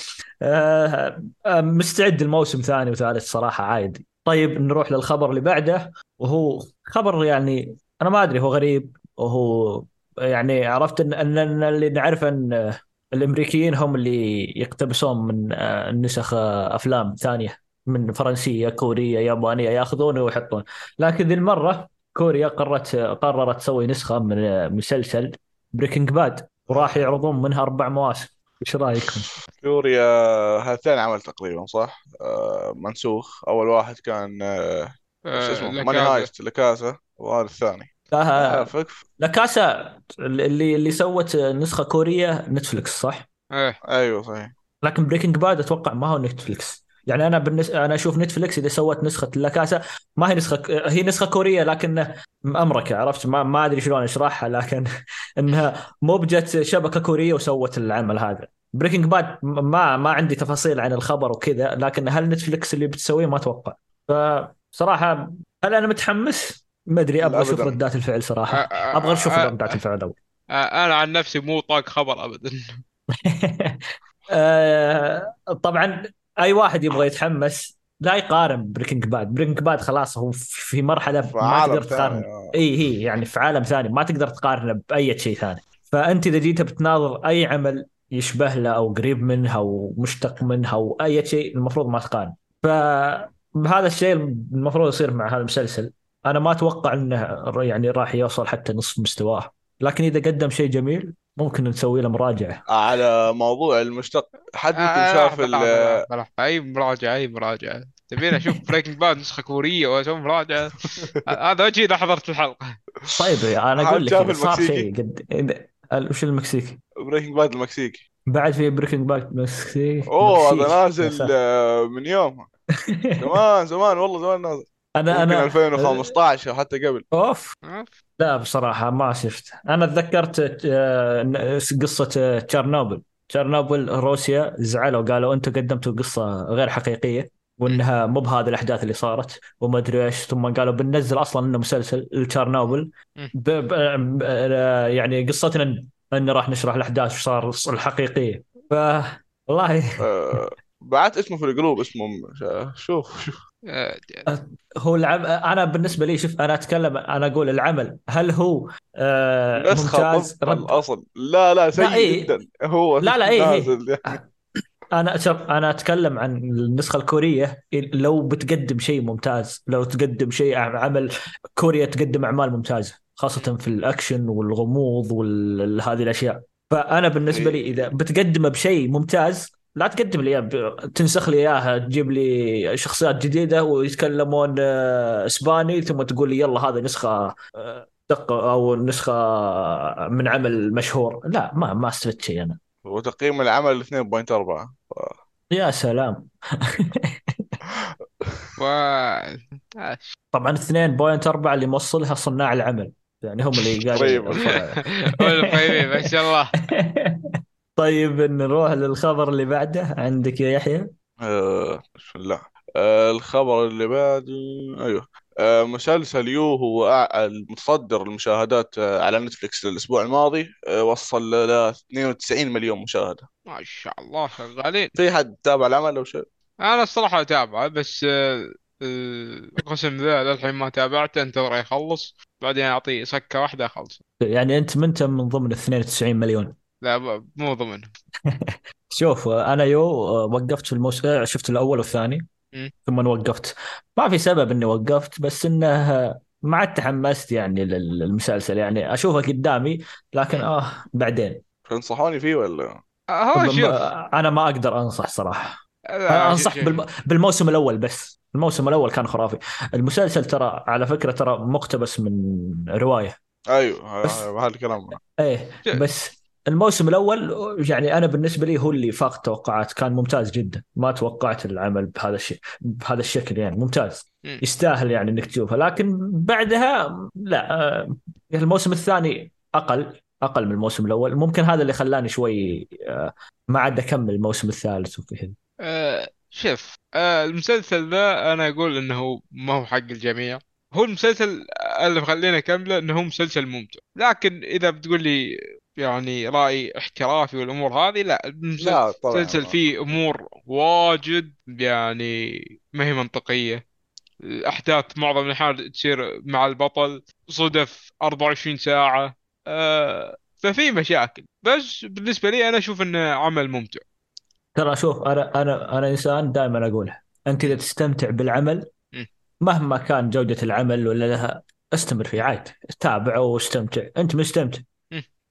مستعد الموسم ثاني وثالث صراحة عادي طيب نروح للخبر اللي بعده وهو خبر يعني أنا ما أدري هو غريب وهو يعني عرفت ان إن اللي نعرفه إن آه، الأمريكيين هم اللي يقتبسون من آه، نسخ آه، أفلام ثانية من فرنسية كورية يابانية ياخذونه ويحطون. لكن ذي المرة كوريا قررت قررت تسوي نسخة من آه، مسلسل Breaking Bad وراح يعرضون منها أربع مواسم. إيش رأيكم؟ كوريا هذا ثاني عمل تقريبا صح؟ آه منسوخ أول واحد كان آه شو آه، اسمه لا Money. Heist La Casa وهذا الثاني لا آه فك La Casa اللي اللي سوت نسخة كورية Netflix صح؟ إيه أيوه صحيح لكن Breaking Bad أتوقع ما هو Netflix يعني أنا بالنسبة أنا أشوف Netflix إذا سوت نسخة La Casa ما هي نسخة هي نسخة كورية لكن مأمركه عرفت؟ ما ما أدري شلون أشرحها لكن إنها مو بجت شبكة كورية وسوت العمل هذا. Breaking Bad ما ما عندي تفاصيل عن الخبر وكذا لكن هل Netflix اللي بتسويه؟ ما أتوقع. فصراحة هل أنا متحمس؟ ما أدري أبغى أشوف. ردات الفعل صراحة. أبغى أشوف ردات الفعل الأول. أنا عن نفسي مو طاق خبر ابدا. آه، طبعا أي واحد يبغى يتحمس لا يقارن Breaking Bad. Breaking Bad خلاص هو في مرحلة في ما تقدر تقارن. آه. إي هي يعني في عالم ثاني ما تقدر تقارنه بأي شيء ثاني. فأنت إذا جيت بتناظر أي عمل يشبه له أو قريب منه أو مشتق منه أو أي شيء المفروض ما تقارن. فهذا الشيء المفروض يصير مع هذا المسلسل. أنا ما أتوقع إنه يعني راح يوصل حتى نصف مستواه. لكن إذا قدم شيء جميل ممكن نسوي له مراجعة على موضوع المشتق حد منكم آه، شاف ال. أي مراجعة أي مراجعة تبيني أشوف Breaking Bad نسخة كورية وأسوي مراجعة هذا وجهي إذا حضرت الحلقة طيب أنا أقول لك صار المكسيكي؟ شيء قد وش المكسيكي؟ Breaking Bad المكسيكي بعد في Breaking Bad مكسيكي أوه. هذا نازل. آه، من يومها زمان زمان والله زمان نازل أنا أنا 2015 أو حتى قبل. أوف؟ لا بصراحة ما شفت. أنا تذكرت آه، قصة آه، تشيرنوبل. تشيرنوبل روسيا زعلوا قالوا أنتم قدمتوا قصة غير حقيقية وإنها مو بهذه الأحداث اللي صارت وما أدري إيش. ثم قالوا بننزل أصلا إنه مسلسل لتشيرنوبل. ب... يعني قصتنا ان راح نشرح الأحداث وش صار الحقيقية. ف والله. آه، بعت اسمه في الجروب اسمه شوف شوف. آه، هو العم... أنا بالنسبة لي شوف أنا أتكلم أنا أقول العمل هل هو آه ممتاز؟ رد الأصل. لا لا سيء إيه. جدا. هو لا، لا، إيه، إيه. نازل أنا شوف أنا أتكلم عن النسخة الكورية لو بتقدم شيء ممتاز لو تقدم شيء عمل كوريا تقدم أعمال ممتازة خاصة في الأكشن والغموض وهذه الأشياء. فأنا بالنسبة لي إذا بتقدمه بشيء ممتاز لا تقدم لي تنسخ لي إياها تجيب لي شخصيات جديدة ويتكلمون آه، إسباني ثم تقول لي يلا هذه نسخة آه، دقة أو نسخة من عمل مشهور. لا ما ما استفدت شيء أنا. وتقييم العمل 2.4 يا سلام. طبعا 2.4 اللي موصلها صناع العمل. يعني هم اللي طيب. قاعدين طيبين ما شاء الله. طيب نروح للخبر اللي بعده. عندك يا يحيى؟ آه، بسم الله آه، الخبر اللي بعده أيوه. آه، مسلسل يو هو المتصدر المشاهدات آه، على نتفلكس الأسبوع الماضي آه، وصل ل 92 مليون مشاهدة. ما شاء الله شغالين. في حد تابع العمل أو شيء؟ أنا الصراحة أتابعه بس آه، القسم ذا للحين ما تابعته. انتظر يخلص بعدين أعطيه سكة واحدة اخلص يعني أنت منت من ضمن ال 92 مليون؟ لا مو ضمن. شوف أنا يو وقفت في الموسم شفت الأول والثاني. ثم وقفت. ما في سبب إني وقفت بس إنه ما عاد تحمست يعني لل- للمسلسل. يعني أشوفه قدامي لكن. آه بعدين. تنصحوني فيه ولا؟ آه، هو ب- شوف أنا ما أقدر أنصح صراحة. لا، أنا أنصح. بالم... بالموسم الأول بس. الموسم الأول كان خرافي. المسلسل ترى على فكرة ترى مقتبس من رواية. أيوه بس- هذا الكلام. إيه. بس الموسم الأول يعني أنا بالنسبة لي هو اللي فاق توقعات كان ممتاز جدا. ما توقعت العمل بهذا الشيء بهذا الشكل يعني ممتاز. مم. يستاهل يعني إنك تشوفه. لكن بعدها لا آه، الموسم الثاني أقل أقل من الموسم الأول. ممكن هذا اللي خلاني شوي آه، ما عاد أكمل الموسم الثالث وكذا. آه، شوف آه، المسلسل ذا أنا أقول إنه ما هو حق الجميع. هو المسلسل اللي مخليني أكمله إنه هو مسلسل ممتع. لكن إذا بتقول لي يعني رأي احترافي والأمور هذه لا لا طبعا المسلسل فيه أمور واجد يعني ما هي منطقية. الأحداث معظم الأحيان تصير مع البطل صدف 24 ساعة آه، ففي مشاكل. بس بالنسبة لي أنا أشوف إنه عمل ممتع. ترى شوف أنا أنا أنا إنسان دائما اقولها أنت إذا تستمتع بالعمل. مهما كان جودة العمل ولا لها استمر فيه عادي تابع واستمتع. أنت مستمتع.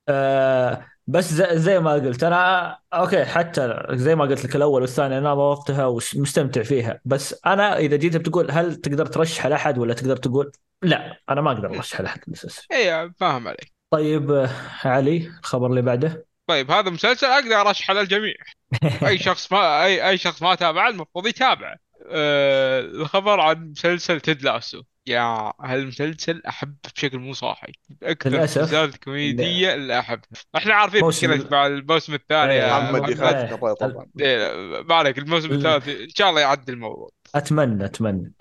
آه بس زي, زي ما قلت أنا أوكي حتى زي ما قلت لك الأول والثاني أنا ضبطتها ومستمتع فيها. بس أنا إذا جيت بتقول هل تقدر ترشح لأحد ولا تقدر تقول لا أنا ما أقدر أرشح لأحد للاسف اي فاهم عليك. طيب علي الخبر اللي بعده. طيب هذا مسلسل أقدر أرشحه للجميع. أي شخص ما أي أي شخص ما تابعه المفروض يتابعه. أه الخبر عن مسلسل تيد لاسو. يا هالمسلسل احبه بشكل مو صاحي؟ أكثر للأسف. المسلسلات الكوميديه اللي أحبها. إحنا عارفين موسم مشكلة مع الموسم الثاني إيه، يا محمد. يخاف إيه. الرأي طبعا. إيه، ما عليك الموسم ال- الثالث إن شاء الله يعدي الموضوع. أتمنى أتمنى.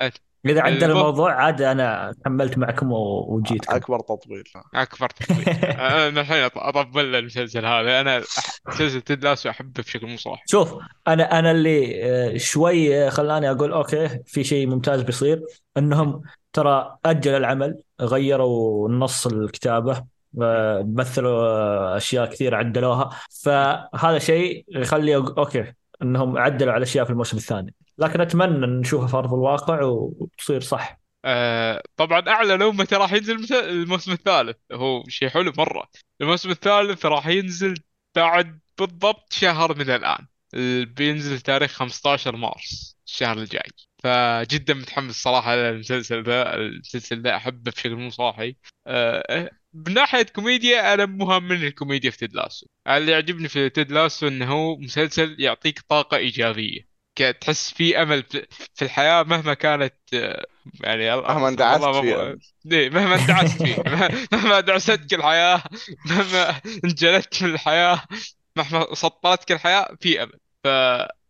إذا عدل المو- الموضوع عاد أنا كملت معكم و- وجيتكم. أكبر تطبيل. أكبر تطبيل أنا الحين أطبل المسلسل هذا. أنا مسلسل Ted Lasso أحبه بشكل مو صاحي. شوف أنا أنا اللي آه، شوي آه، خلاني أقول okay في شيء ممتاز بيصير. إنهم ترى أجلوا العمل غيروا نص الكتابة آه، مثلوا آه، أشياء كثير عدلوها. فهذا شيء يخلي okay إنهم عدلوا على أشياء في الموسم الثاني. لكن أتمنى نشوفها في أرض الواقع وتصير صح. آه طبعا أعلنوا متى راح ينزل الموسم الثالث. هو شيء حلو مرة. الموسم الثالث راح ينزل بعد بالضبط شهر من الآن. ال- بينزل تاريخ 15 مارس الشهر الجاي. فجدا متحمس صراحة للمسلسل ذا المسلسل ذا أحبه بشكل مو صاحي آه من ناحية كوميديا أنا مو همني الكوميديا في Ted Lasso. اللي يعجبني في Ted Lasso إنه هو مسلسل يعطيك طاقة إيجابية. تحس في أمل في الحياة مهما كانت آه، يعني مهما اندعست فيه. ما- إيه، مهما اندعست فيه مهما دعستك الحياة مهما انجلدت من الحياة مهما سطرتك الحياة في أمل.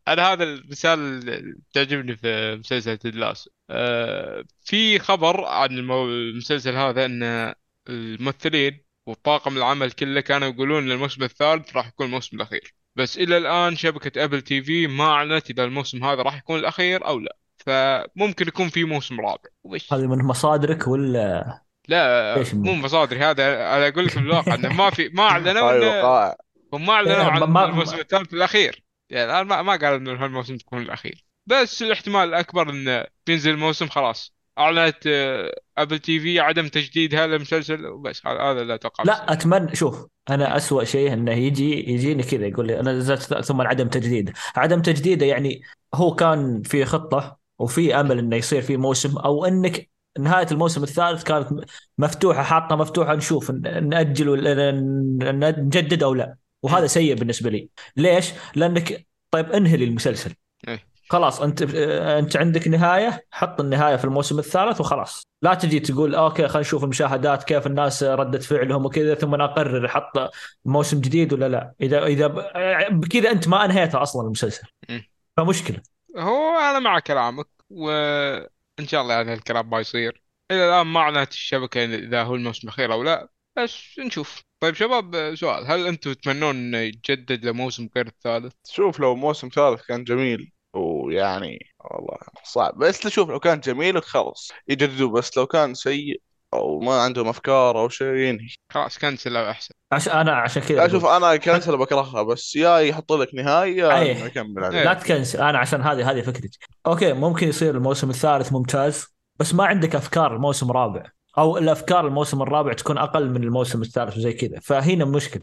فأنا هذا المثال اللي تعجبني في مسلسل تيد لاسو آه، في خبر عن المو- المسلسل هذا أن الممثلين وطاقم العمل كله كانوا يقولون إن الموسم الثالث راح يكون الموسم الأخير. بس إلى الآن شبكة أبل تي في ما أعلنت إذا الموسم هذا راح يكون الأخير أو لا. فممكن يكون في موسم رابع. وبس هذه من مصادرك ولا لا مو؟ مصادري هذا أنا أقول لك من الواقع إنه ما في ما أعلنوا انه هم ما أعلنوا إيه، عن الموسم الثالث الأخير. يعني الان ما ما قالوا إنه هالموسم تكون الأخير. بس الاحتمال الأكبر إنه بينزل الموسم خلاص. أعلنت ابل تي في عدم تجديد هذا المسلسل وبس. هذا اللي أتوقع. لا اتمنى شوف أنا اسوء شيء إنه يجي يجيني كذا يقول لي أنا نزلت ثم عدم تجديد. عدم تجديده يعني هو كان في خطة وفي أمل إنه يصير في موسم أو إنك نهاية الموسم الثالث كانت مفتوحة حاطة مفتوحة نشوف نأجل ولا نجدد أو لا. وهذا سيء بالنسبة لي. ليش؟ لأنك طيب انهي لي المسلسل. إيه. خلاص أنت أنت عندك نهاية حط النهاية في الموسم الثالث وخلاص. لا تجي تقول أوكي خلينا نشوف المشاهدات كيف الناس ردة فعلهم وكذا ثم اقرر أحط موسم جديد ولا لا. إذا إذا ب- بكذا أنت ما أنهيته أصلا المسلسل. مم. فمشكلة. هو أنا مع كلامك وإن شاء الله يعني الكلام ما يصير. إلى الآن ما اعلنت الشبكة إذا هو الموسم الأخير أو لا. بس نشوف طيب شباب سؤال هل أنتم تتمنون إنه يتجدد لموسم غير الثالث؟ شوف لو موسم ثالث كان جميل ويعني والله صعب بس تشوف لو كان جميل خلاص يجددوه بس لو كان سيء أو ما عندهم أفكار أو شيء ينهي خلاص كنسل أو أحسن عشان أنا عشان كذا لا أقول. شوف أنا كنسل بكرهها بس يا يحط لك نهاية يا إيه. إيه. عليه لا تكنسل أنا عشان هذه هذه فكرتي أوكي ممكن يصير الموسم الثالث ممتاز بس ما عندك أفكار الموسم الرابع أو الأفكار الموسم الرابع تكون أقل من الموسم الثالث وزي كذا. فهنا مشكلة.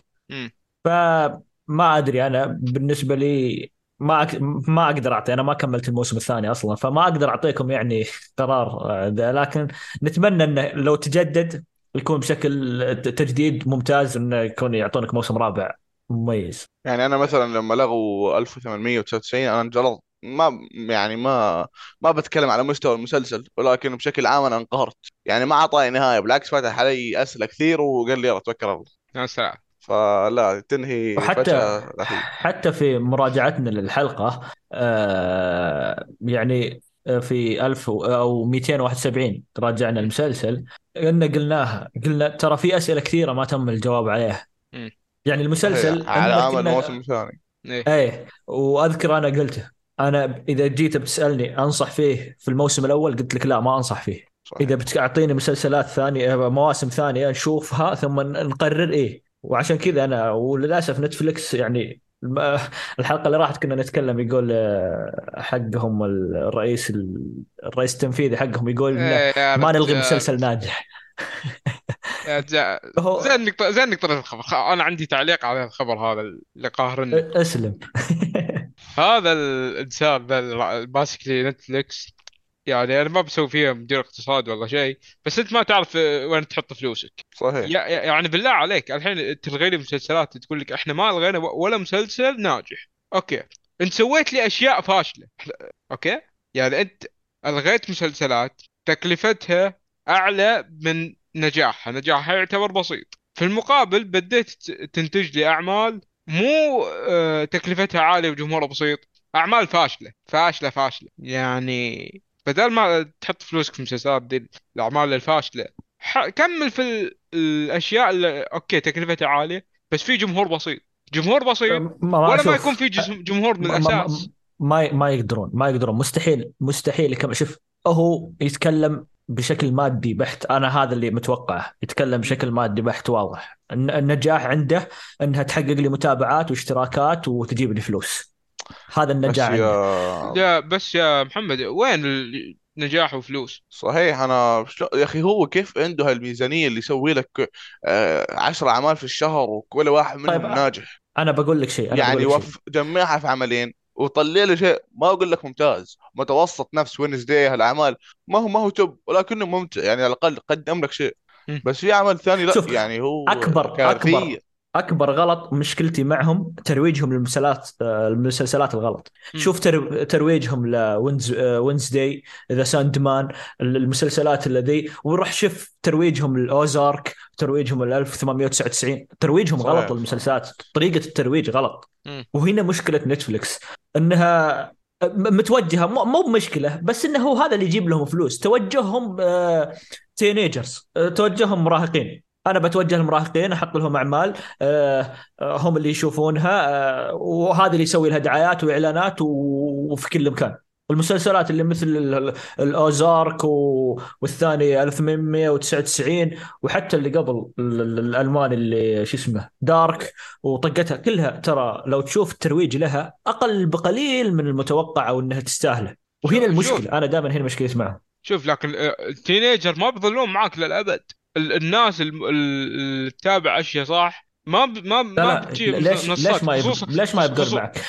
فما أدري أنا بالنسبة لي ما أك... ما أقدر أعطي أنا ما كملت الموسم الثاني أصلا فما أقدر أعطيكم يعني قرار ذا. لكن نتمنى إنه لو تجدد يكون بشكل تجديد ممتاز إنه يكون يعطونك موسم رابع مميز. يعني أنا مثلا لما لغوا 1899 أنا انجلطت ما يعني ما ما بتكلم على مستوى المسلسل ولكن بشكل عام أنا انقهرت. يعني ما أعطاني نهاية بالعكس فتح علي أسئلة كثير وقال لي يلا توكل على الله. يا سلام. فلا تنهي وحتى. حتى في مراجعتنا للحلقة آه يعني في 1000 و- أو 271 راجعنا المسلسل إن قلناها قلنا ترى في أسئلة كثيرة ما تم الجواب عليها. يعني المسلسل على عمل قلنا- الموسم الثاني إيه. إيه وأذكر أنا قلته. أنا إذا جيت بتسألني أنصح فيه في الموسم الأول قلت لك لا ما أنصح فيه. صحيح. إذا بتعطيني مسلسلات ثانية مواسم ثانية نشوفها ثم نقرر إيه. وعشان كذا أنا وللأسف نتفلكس يعني الحلقة اللي راحت كنا نتكلم يقول آه، حقهم الرئيس الرئيس التنفيذي حقهم يقول إيه ما نلغي. مسلسل ناجح. هو زين انك زين انك الخبر. أنا عندي تعليق على الخبر هذا اللي قاهرني. أسلم. هذا الإنسان ذا اللي ماسك لي نتفلكس يعني أنا ما بسوي فيها مدير اقتصاد ولا شيء بس أنت ما تعرف وين تحط فلوسك. صحيح. يعني بالله عليك الحين تلغي لي مسلسلات تقول لك إحنا ما الغينا ولا مسلسل ناجح. أوكي. أنت سويت لي أشياء فاشلة. أوكي؟ يعني أنت ألغيت مسلسلات تكلفتها أعلى من نجاحها. نجاحها يعتبر بسيط. في المقابل بديت تنتج لي أعمال مو آه، تكلفتها عالية وجمهورها بسيط. أعمال فاشلة فاشلة فاشلة. يعني بدل ما تحط فلوسك في مسلسلات دي الأعمال الفاشلة. كمل في ال- الأشياء اللي أوكي تكلفتها عالية بس في جمهور بسيط. جمهور بسيط ما ولا ما. يكون في جمهور من الاساس ما ما يقدرون ما يقدرون. مستحيل مستحيل. كم شوف هو يتكلم بشكل مادي بحت. أنا هذا اللي متوقعه. يتكلم بشكل مادي بحت واضح. الن- النجاح عنده إنها تحقق لي متابعات واشتراكات وتجيب لي فلوس. هذا بس النجاح عنده. يا يا بس يا محمد وين النجاح وفلوس؟ صحيح أنا شلون- يا أخي هو كيف عنده هالميزانية اللي يسوي لك آه، عشر أعمال في الشهر وكل واحد منهم طيب، ناجح؟ أنا بقول لك شيء أنا يعني بقول لك شيء. وف جمعها في عملين. وطلع له شيء ما أقول لك ممتاز متوسط نفس Wednesday هالأعمال ما هو ما هو توب ولكنه ممتع يعني على الأقل قدم لك شيء. بس في عمل ثاني لا شوف، يعني هو أكبر- كارثية. أكبر. أكبر غلط مشكلتي معهم ترويجهم للمسلسلات آه، المسلسلات الغلط. مم. شوف تر- ترويجهم لوينز Wednesday ذا ساند مان المسلسلات الذي وروح شوف ترويجهم للأوزارك ترويجهم ل 1899 ترويجهم صحيح. غلط للمسلسلات. طريقة الترويج غلط. مم. وهنا مشكلة نتفلكس إنها م- متوجهة مو مو بمشكلة بس إنه هو هذا اللي يجيب لهم فلوس. توجههم تينيجرز توجههم مراهقين. أنا بتوجه للمراهقين أحط لهم أعمال آه، آه، هم اللي يشوفونها آه، وهذا اللي يسوي لها دعايات وإعلانات وفي كل مكان. المسلسلات اللي مثل ال- ال- الأوزارك والثاني 1899 وحتى اللي قبل ال- ال- الالماني اللي شو اسمه دارك وطقتها كلها ترى لو تشوف الترويج لها أقل بقليل من المتوقع أو إنها تستاهله. وهنا شوف- المشكلة أنا دائما هنا مشكلتي معهم شوف لكن ال teenager ما بيظلون معك للأبد. الناس الم- ال- اللي تتابع أشياء صح ما ب... ما لا ما لا بتجي ليش ليش ما يب... ليش ما خصوصا- معك؟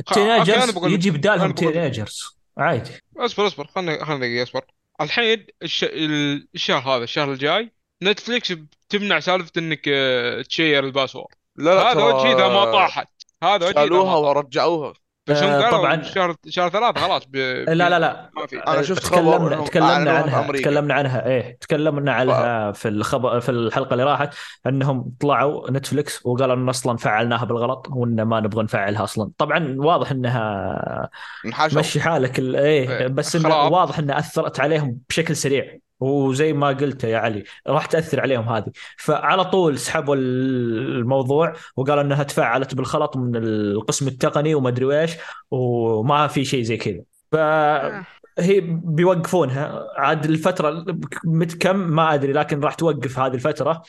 ال teenagers يجي بدالهم. teenagers عادي اصبر اصبر خلنا خلنا اصبر الحين الش... ال- الشهر هذا الشهر الجاي نتفليكس بتمنع سالفة إنك آه، تشير ال password لا لا هذا وجهي إذا ما طاحت هذا وجهي شالوها. ورجعوها بس هم آه، قالوا طبعاً. شهر شهر ثلاث خلاص ب... لا لا لا. ما في. أنا شفت خبر تكلمنا تكلمنا عنها أمريكا. تكلمنا عنها. إيه تكلمنا عنها في الخبر في الحلقة اللي راحت إنهم طلعوا نتفلكس وقالوا إن أصلا فعلناها بالغلط وإن ما نبغى نفعلها أصلا. طبعا واضح إنها مشي حالك ال- إيه إيه، بس خراب. واضح إنها أثرت عليهم بشكل سريع. وزي ما قلت يا علي راح تأثر عليهم هذه. فعلى طول سحبوا الموضوع وقالوا إنها تفعلت بالغلط من القسم التقني وما أدري إيش وما في شيء زي كذا. فهي بيوقفونها. عاد الفترة مت كم؟ ما أدري لكن راح توقف هذه الفترة.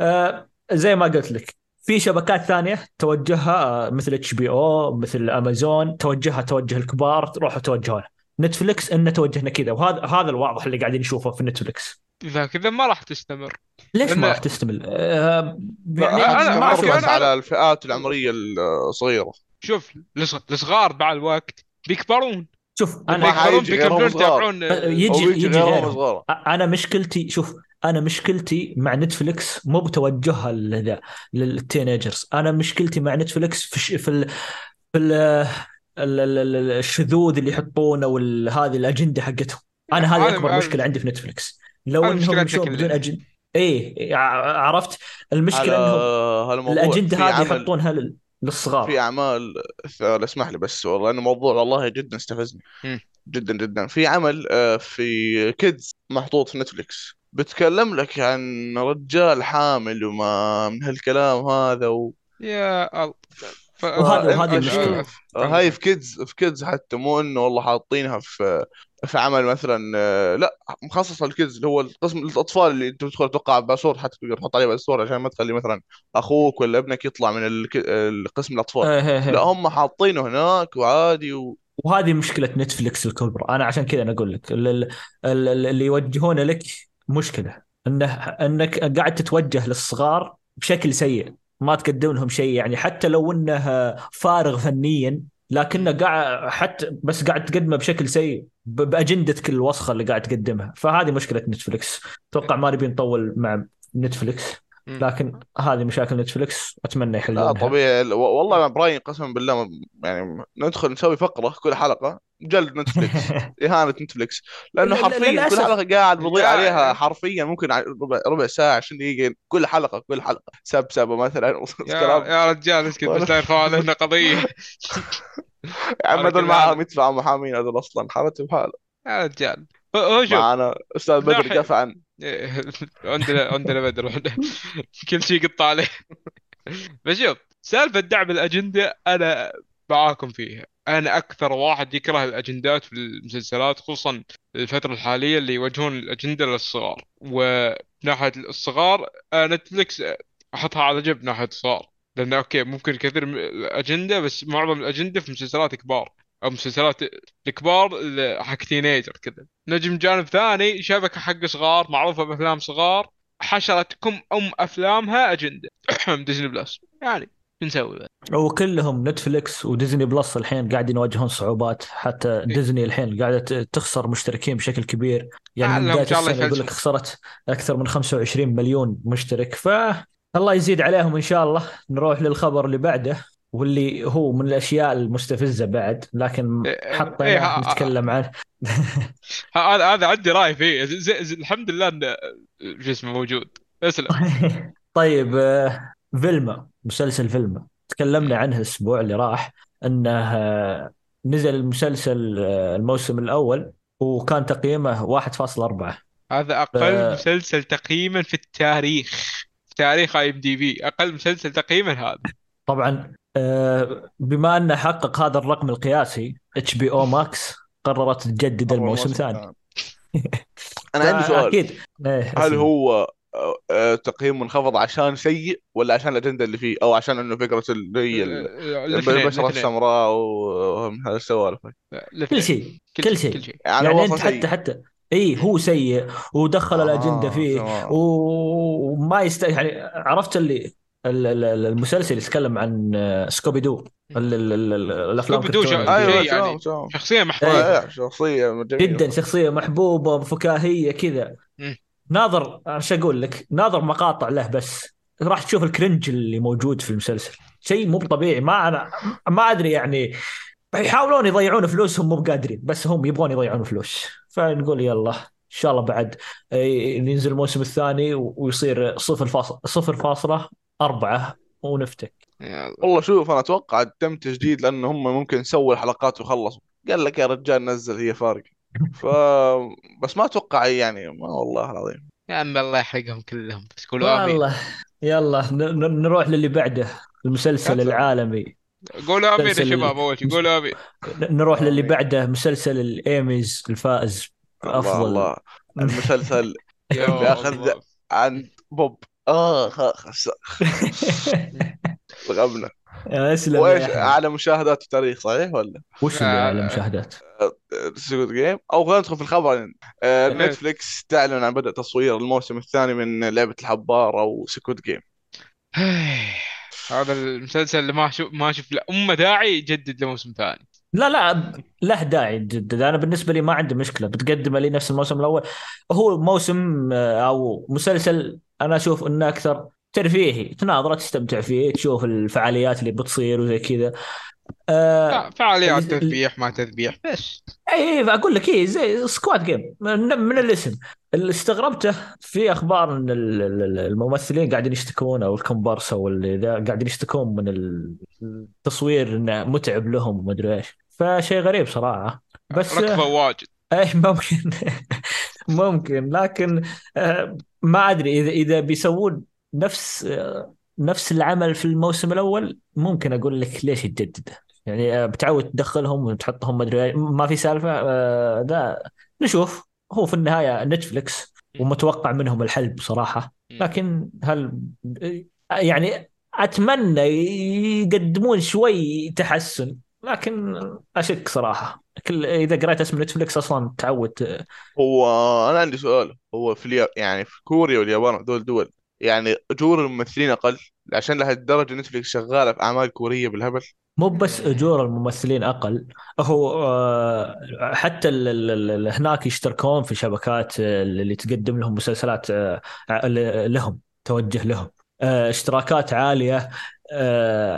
آه زي ما قلت لك في شبكات ثانية توجهها مثل إتش بي أو مثل أمازون توجهها توجه الكبار روحوا توجهونها نتفلكس انه توجهنا كذا وهذا هذا الواضح اللي قاعدين نشوفه في نتفلكس إذا كذا ما راح تستمر. ليش ما راح تستمر؟ آه يعني أنا- ما بس على الفئات العمرية الصغيرة. شوف الص- الصغار مع الوقت بيكبرون. شوف أنا بيكبرون. يتابعون. يجي أو يجي غيرهم أنا مشكلتي شوف أنا مشكلتي مع نتفلكس مو بتوجهها لل teenagers. أنا مشكلتي مع نتفلكس في. في ال... في ال... ال... ال... ال- الشذوذ اللي يحطونه وهذه الأجندة حقتهم. أنا هذه هذا- أكبر هذا- مشكلة عندي في نتفلكس لو إنهم يمشون بدون. اجنده إيه ع- عرفت؟ المشكلة على إنهم الأجندة هذه عمل يحطونها لل... للصغار. في اعمال لا اسمح لي بس والله إنه موضوع والله جدا استفزني. جدا جدا. في عمل آه، في kids محطوط في نتفليكس بتكلم لك عن رجال حامل وما من هالكلام هذا و... يا الله. وهذه- وهذه المشكلة. آه، هاي في kids في kids حتى مو إنه والله حاطينها في في عمل مثلا آه، لا مخصص لل kids اللي هو القسم الأطفال اللي أنت تدخل توقع password حتى تقدر تحط عليه password عشان ما تخلي مثلا أخوك ولا ابنك يطلع من الك- القسم الأطفال. إيه إيه إيه. لا هم حاطينه هناك وعادي و... وهذه مشكلة نتفلكس الكبرى. أنا عشان كذا أنا أقول لك ال- ال- ال- اللي يوجهونه لك مشكلة انه إنك قاعد تتوجه للصغار بشكل سيء. ما تقدم لهم شيء يعني حتى لو إنه فارغ فنيا لكنه قاعد حتى بس قاعد تقدمه بشكل سيء باجندتك الوسخه اللي قاعد تقدمها فهذه مشكلة نتفلكس أتوقع ما نبي نطول مع نتفلكس. لكن هذه مشاكل نتفلكس أتمنى لا يحلونها طبيعي والله براين قسما بالله يعني ندخل نسوي فقرة كل حلقة جلد نتفلكس إهانة نتفلكس لأنه حرفيا كل. حلقة قاعد بضيع لا، عليها يا- حرفيا ممكن ربع ربع ساعة 20 دقيقة كل حلقة كل حلقة. سبسبه مثلا. يا يا رجال اسكت بس لا يرفعوا علينا قضية؟ يا عم هذول معاهم حال. يدفعوا محامين هذول أصلا حالتهم حالة. يا رجال. هو- شوف معانا أستاذ بدر ناحية- قفا عن إيه، عندنا عندنا بدر كل شيء يقطع عليه. بس شوف سالفة دعم الأجندة أنا معاكم فيها. أنا أكثر واحد يكره الأجندات في المسلسلات خصوصا الفترة الحالية اللي يوجهون الأجندة للصغار. وناحية الصغار نتفلكس آه، أحطها على جنب ناحية الصغار. لأن أوكي ممكن كثير من الأجندة بس معظم الأجندة في مسلسلات كبار. أو مسلسلات الكبار حق teenager كذا. نجم جانب ثاني شبكة حق صغار معروفة بأفلام صغار حشرتكم أم أفلامها أجندة. ديزني بلس. يعني نسوي بقى؟ وكلهم نتفلكس وديزني بلس الحين قاعدين يواجهون صعوبات. حتى ديزني الحين قاعدة تخسر مشتركين بشكل كبير. يعني من بداية السنة يقول لك. خسرت أكثر من 25 مليون مشترك. ف الله يزيد عليهم إن شاء الله. نروح للخبر اللي بعده. واللي هو من الأشياء المستفزة بعد لكن إيه، إيه، حطيناه ها- نتكلم عنه هذا هذا عندي رأي فيه. زي زي الحمد لله إن شو اسمه موجود. اسلم. طيب آه، فيلما مسلسل فيلما تكلمنا عنه الأسبوع اللي راح إنه آه، نزل المسلسل آه، الموسم الأول وكان تقييمه 1.4 هذا أقل ف- مسلسل تقييما في التاريخ. في تاريخ IMDb أقل مسلسل تقييما هذا. طبعا بما انه حقق هذا الرقم القياسي HBO Max قررت تجدد الموسم الثاني أنا عندي سؤال. أكيد هل. هو آه، آه، تقييم منخفض عشان سيء ولا عشان الأجندة اللي فيه؟ أو عشان إنه فكرة اللي هي البشره السمراء ومن هذه السوالف. كل شيء كل شيء كل شيء. يعني, يعني أنت حتى حتى اي هو سيء ودخل آه، الأجندة فيه وما يست يعني عرفت اللي ال- ال- ال- المسلسل يتكلم عن آه، Scooby-Doo ال- ال- ال- ال- الأفلام Scooby-Doo أيوه يعني. شخصية إيه. محبوبة. رائع شخصية جميلة. جدا شخصية محبوبة فكاهية كذا. ناظر إيش أقول لك؟ ناظر مقاطع له بس. راح تشوف الكرنج اللي موجود في المسلسل. شيء مو طبيعي. ما أنا ما أدري يعني. يحاولون يضيعون فلوسهم مو بقادرين بس هم يبغون يضيعون فلوس. فنقول يلا إن شاء الله بعد آه، ينزل الموسم الثاني ويصير صفر فاصلة صفر فاصلة. أربعة ونفتك. والله شوف أنا أتوقع تم تجديد لأنه هم ممكن سووا الحلقات وخلصوا قال لك يا رجال نزل هي فارق. ف بس ما أتوقع يعني ما والله العظيم. يا عم الله يحرقهم كلهم بس قولوا آمين. والله. يلا ن- نروح للي بعده المسلسل. العالمي. قولوا آمين يا شباب اول شيء قولوا آمين. نروح للي. بعده مسلسل الإيميز الفائز. الله بافضل الله المسلسل بياخذ الله. عن بوب. آه خ- خس غبنا أسلم وإيش. أعلى مشاهدات في التاريخ صحيح ولا؟ وش اللي آه، أعلى مشاهدات؟ Squid Game أو خلينا ندخل في الخبر آه،. نتفليكس تعلن عن بدء تصوير الموسم الثاني من لعبة الحبار أو Squid Game هذا المسلسل اللي ما شوف ما شوف له أمه داعي يجدد له موسم ثاني لا لا له داعي جدا أنا بالنسبة لي ما عندي مشكلة بتقدمه لي نفس الموسم الأول. هو موسم آه، أو مسلسل أنا أشوف إنه أكثر ترفيهي تناظره تستمتع فيه تشوف الفعاليات اللي بتصير وزي كذا. آه فعاليات ال- تذبيح ما تذبيح بس. إي إي أقول لك إيه زي Squid Game من, من الاسم. اللي استغربته في أخبار إن ال- ال- الممثلين قاعدين يشتكون أو الكومبارس أو اللي قاعدين يشتكون من التصوير إنه متعب لهم وما أدري إيش. فشيء غريب صراحة. بس ركضه واجد. إيه ممكن. ممكن. لكن آه، ما أدري. إذا إذا بيسوون نفس آه، نفس العمل في الموسم الأول ممكن أقول لك ليش تجدد يعني آه، بتعود تدخلهم وتحطهم ما ادري إيه، ما في سالفة ذا نشوف. هو في النهاية نتفلكس ومتوقع منهم الحل بصراحه لكن هل يعني أتمنى يقدمون شوي تحسن. لكن اشك صراحة. كل إذا قريت اسم نتفلكس أصلا تعود. هو أنا عندي سؤال. هو في اليا... يعني في كوريا واليابان هذول دول يعني أجور الممثلين أقل؟ عشان لهالدرجة نتفلكس شغالة في أعمال كورية بالهبل؟ مو بس أجور الممثلين أقل. هو آه، حتى هناك يشتركون في شبكات آه، اللي تقدم لهم مسلسلات آه، لهم توجه لهم. اشتراكات عالية.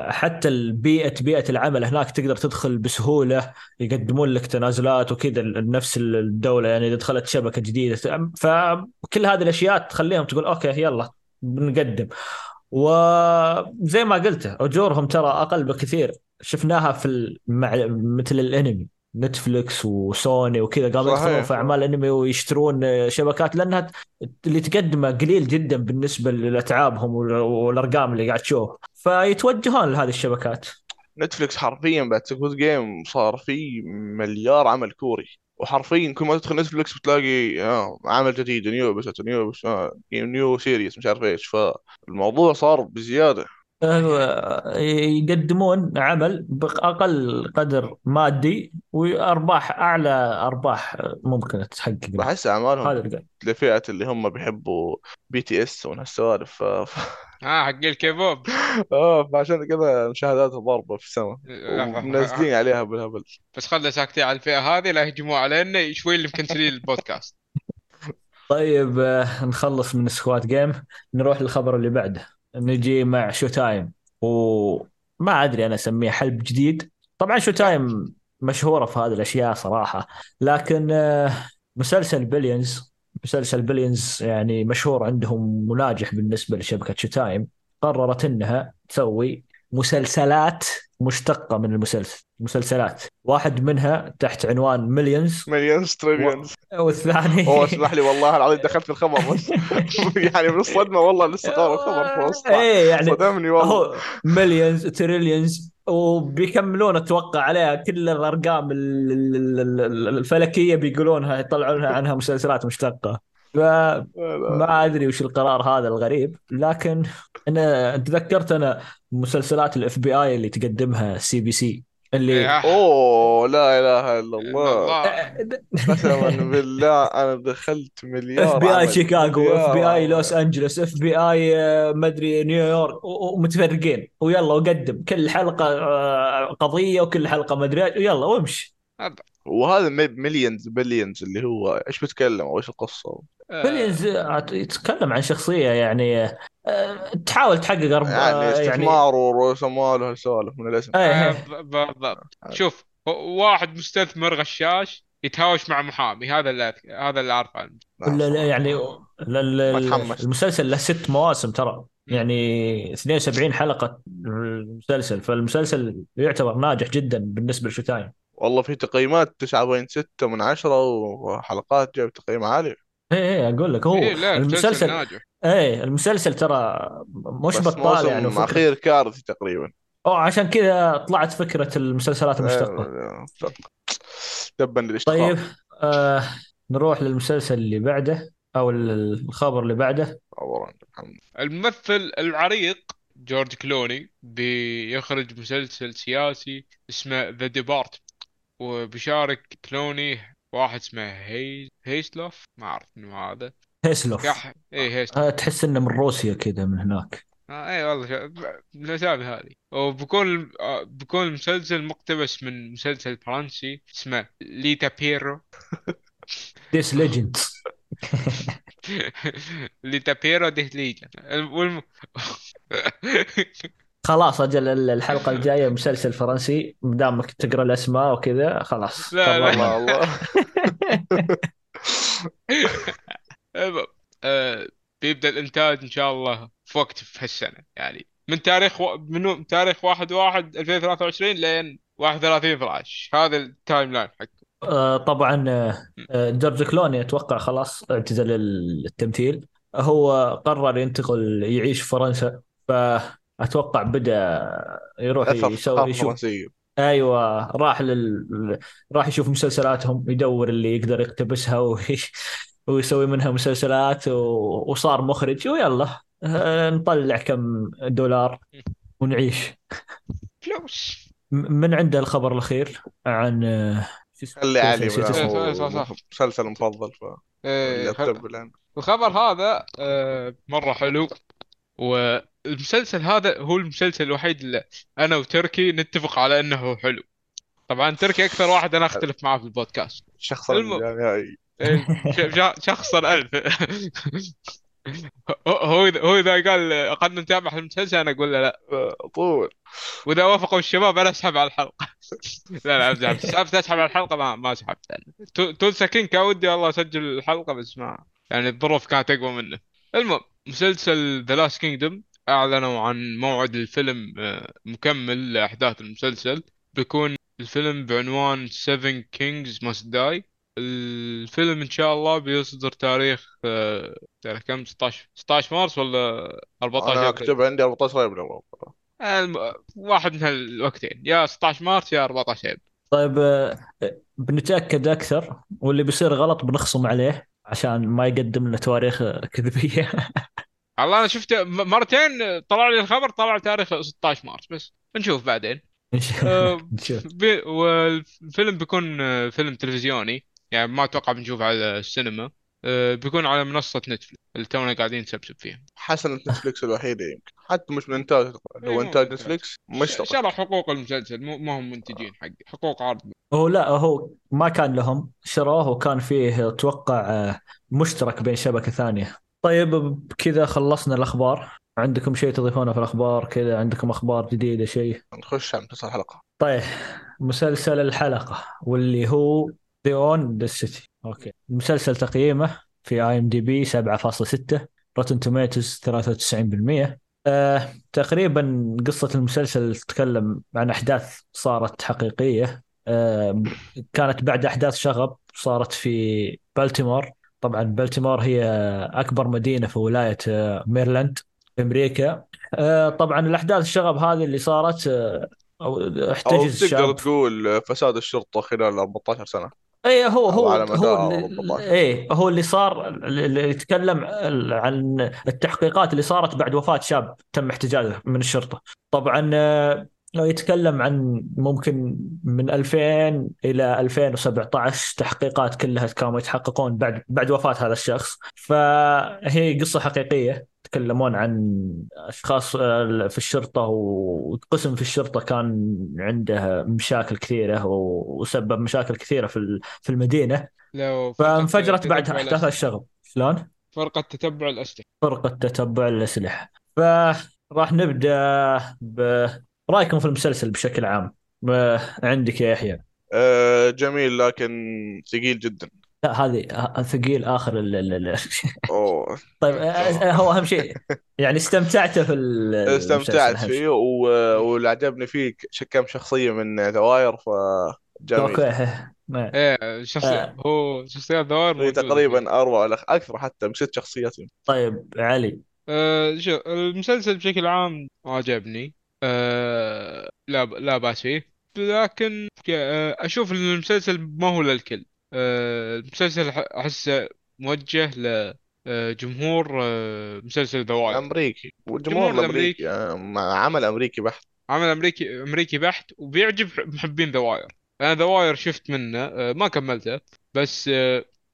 حتى البيئة بيئة العمل هناك تقدر تدخل بسهولة يقدمون لك تنازلات وكذا نفس الدولة يعني إذا دخلت شبكة جديدة. فكل هذه الأشياء تخليهم تقول أوكي يلا بنقدم. وزي ما قلت أجورهم ترى أقل بكثير. شفناها في. مثل الأنمي. نتفلكس وسوني وكذا قاموا يدخلون في أعمال أنمي ويشترون شبكات لأنها اللي تقدمه قليل جدا بالنسبة لاتعابهم والأرقام اللي قاعد تشوف. فيتوجهون لهذه الشبكات. نتفلكس حرفيا بعد Squid Game صار فيه مليار عمل كوري. وحرفيا كل ما تدخل نتفلكس بتلاقي آه عمل جديد new بس new بس آه new series مش عارف إيش. فالموضوع صار بزيادة. يقدمون عمل بأقل قدر مادي وأرباح أعلى أرباح ممكن تحقق بحس أعمالهم هذا لفئة اللي هم بيحبوا BTS وهالسوالف ف... آه حق الكيبوب. آه فعشان كذا مشاهداتها ضاربة في السماء ومنزلين عليها بالهبل. بس خلنا ساكتين على الفئة هذه لا يهجموا علينا شوي اللي مكنسلين البودكاست. طيب آه، نخلص من Squid Game نروح للخبر اللي بعده. نجي مع Showtime وما أدري أنا أسميه حلب جديد. طبعا Showtime مشهورة في هذه الأشياء صراحة. لكن آه، مسلسل Billions مسلسل Billions يعني مشهور عندهم وناجح بالنسبة لشبكة Showtime قررت إنها تسوي مسلسلات مشتقة من المسلسل مسلسلات. واحد منها تحت عنوان Millions Millions Trillions والثاني هو اسمح لي والله العظيم دخلت في الخبر بس. يعني من الصدمة والله لسه قارئ الخبر في وسط إيه يعني صدمني والله. Millions Trillions وبيكملون أتوقع عليها كل الأرقام الفلكية بيقولونها يطلعونها عنها مسلسلات مشتقة. فما أدري وش القرار هذا الغريب لكن أنا تذكرت أنا مسلسلات ال FBI اللي تقدمها CBS اللي إيه، أوه لا إله إلا الله. قسما بالله أنا دخلت مليار اف بي اي شيكاغو اف بي اي لوس أنجلوس FBI مدري نيويورك ومتفرقين. ويلا وقدم كل حلقة آه، قضية وكل حلقة مدري ويلا وامشي. وهذا millions Billions اللي هو إيش بيتكلم أو إيش القصة؟ Billions يتكلم عن شخصية يعني آه، تحاول تحقق ارباح يعني, يعني استثمار يعني... ورؤوس اموال وهالسوالف من الأسم. آه، بالضبط شوف واحد مستثمر غشاش يتهاوش مع محامي هذا اللي هذا اللي أعرفه يعني المسلسل له ست مواسم ترى. يعني 72 حلقة المسلسل فالمسلسل يعتبر ناجح جدا بالنسبة ل Showtime والله في تقييمات 9.6 من 10 وحلقات جايب تقييم عالي. إيه إيه أقول لك هو إيه لا المسلسل ناجح. إيه المسلسل ترى مش بطال يعني فكرة... أخير كارثي تقريبا. أو عشان كذا طلعت فكرة المسلسلات المشتقة. إيه تبا للاشتقاق طيب آه نروح للمسلسل اللي بعده أو الخبر اللي بعده. الممثل العريق جورج كلوني بيخرج مسلسل سياسي اسمه The Department وبيشارك كلوني واحد اسمه هي هيسلوف ما أعرف منو هذا. هيسلوف. كح... اي هيسلوف. آه تحس إنه من روسيا كذا من هناك. آه اي والله شا... الأسامي هذه. وبكون آه بكون المسلسل مقتبس من مسلسل فرنسي اسمه Le Bureau. des Légendes Le Bureau des Légendes والم... خلاص أجل الحلقة الجاية مسلسل فرنسي دامك تقرأ الأسماء وكذا خلاص. لا لا. الله آه، بيبدأ الإنتاج إن شاء الله في وقت في هالسنة. يعني من تاريخ و... من تاريخ 1 1 2023 لين 31 12 هذا ال timeline حقه. آه طبعا آه جورج كلوني أتوقع خلاص اعتزل التمثيل. هو قرر ينتقل يعيش في فرنسا. ف أتوقع بدأ يروح يسوي يشوف أيوه راح لل... راح يشوف مسلسلاتهم يدور اللي يقدر يقتبسها وي... ويسوي منها مسلسلات و... وصار مخرج ويلا آه، نطلع كم دولار ونعيش فلوس من عنده الخبر الأخير عن آه، شو اسمه؟ خلي علي. مسلسل مفضل ف إيه، الآن. الخبر هذا آه، مرة حلو والمسلسل هذا هو المسلسل الوحيد اللي أنا وتركي نتفق على إنه حلو. طبعا تركي أكثر واحد أنا أختلف معاه في البودكاست. شخص الم- إيه، شخص الألف هو هو إذا- هو إذا قال قد نتابع المسلسل أنا أقول له لا. طول. وإذا وافقوا الشباب أنا أسحب على الحلقة. لا لا امزح سالفه اسحب على الحلقة ما ما سحبت Tu- Tulsa King كان ودي والله أسجل الحلقة بس ما يعني الظروف كانت أقوى منه. المهم. مسلسل The Last Kingdom أعلنوا عن موعد الفيلم آه، مكمل لأحداث المسلسل. بيكون الفيلم بعنوان 7 Kings Must Die الفيلم إن شاء الله بيصدر تاريخ آه، تاريخ كم؟ 16 16 مارس ولا 14 أنا أبريل؟ اكتب عندي 14 ابريل الم- واحد من هالوقتين يا 16 مارس يا 14 أبريل. طيب آه، بنتأكد أكثر واللي بيصير غلط بنخصم عليه. عشان ما يقدم لنا تواريخ كذبية. والله أنا شفت م- مرتين طلع لي الخبر طلع تاريخ 16 مارس بس. نشوف بعدين. بي والفيلم بيكون آه، فيلم تلفزيوني. يعني ما أتوقع بنشوفه على السينما. بيكون على منصة نتفلكس اللي تونا قاعدين نسبسب فيها. حسنة نتفليكس الوحيدة يمكن. حتى مش من انتاج إيه، لو إنتاج إنتاج. نتفليكس ش- مشترك شرى حقوق المسلسل مو ما هم منتجين حق حقوق عرض. هو لا هو ما كان لهم شروه وكان فيه أتوقع آه، مشترك بين شبكة ثانية. طيب بكذا خلصنا الأخبار. عندكم شيء تضيفونه في الأخبار؟ كذا عندكم أخبار جديدة شيء؟ نخش على مسلسل الحلقة. طيب مسلسل الحلقة واللي هو We Own This City okay. المسلسل تقييمه في IMDb 7.6 Rotten Tomatoes 93% آه تقريبا قصة المسلسل تتكلم عن أحداث صارت حقيقية. آه كانت بعد أحداث شغب صارت في بالتيمور. طبعا بالتيمور هي أكبر مدينة في ولاية آه ميرلاند في أمريكا. آه طبعا الأحداث الشغب هذه اللي صارت آه أو احتجز تقدر شاب تقول فساد الشرطة خلال 14 سنة. اي هو هو على هو مدار اللي 14. إيه هو اللي صار اللي يتكلم عن التحقيقات اللي صارت بعد وفاة شاب تم احتجازه من الشرطة. طبعا آه، يتكلم عن ممكن من 2000 إلى 2017 تحقيقات كلها كانوا يتحققون بعد بعد وفاة هذا الشخص. فهي قصة حقيقية. يتكلمون عن أشخاص آه، في الشرطة وقسم في الشرطة كان عنده مشاكل كثيرة وسبب مشاكل كثيرة في في فرقة فانفجرت بعد تتبع احداث. الشغب شلون؟ فرقة تتبع الأسلحة. فرقة تتبع الأسلحة. فراح نبدأ برايكم في المسلسل بشكل عام؟ عندك يا يحيى. آه جميل لكن ثقيل جدا. هذه ثقيل آخر ال ال طيب آه، آه، هو أهم شيء يعني استمتعت في ال- استمتعت فيه. واللي عجبني فيه ش- كم شخصية من The Wire فجميل okay إيه شخصية آه. هو شخصيات دوائر. تقريبا أروع الأخ- أكثر حتى من ست شخصيات. طيب علي أه شو المسلسل بشكل عام عجبني أه لا لا بأس فيه لكن آه، أشوف إن المسلسل ما هو للكل المسلسل أحسه موجه لجمهور مسلسل دوائر أمريكي والجمهور الجمهور الأمريكي آه، عمل أمريكي بحت. عمل أمريكي أمريكي بحت وبيعجب محبين The Wire أنا The Wire شفت منه أه ما كملته. بس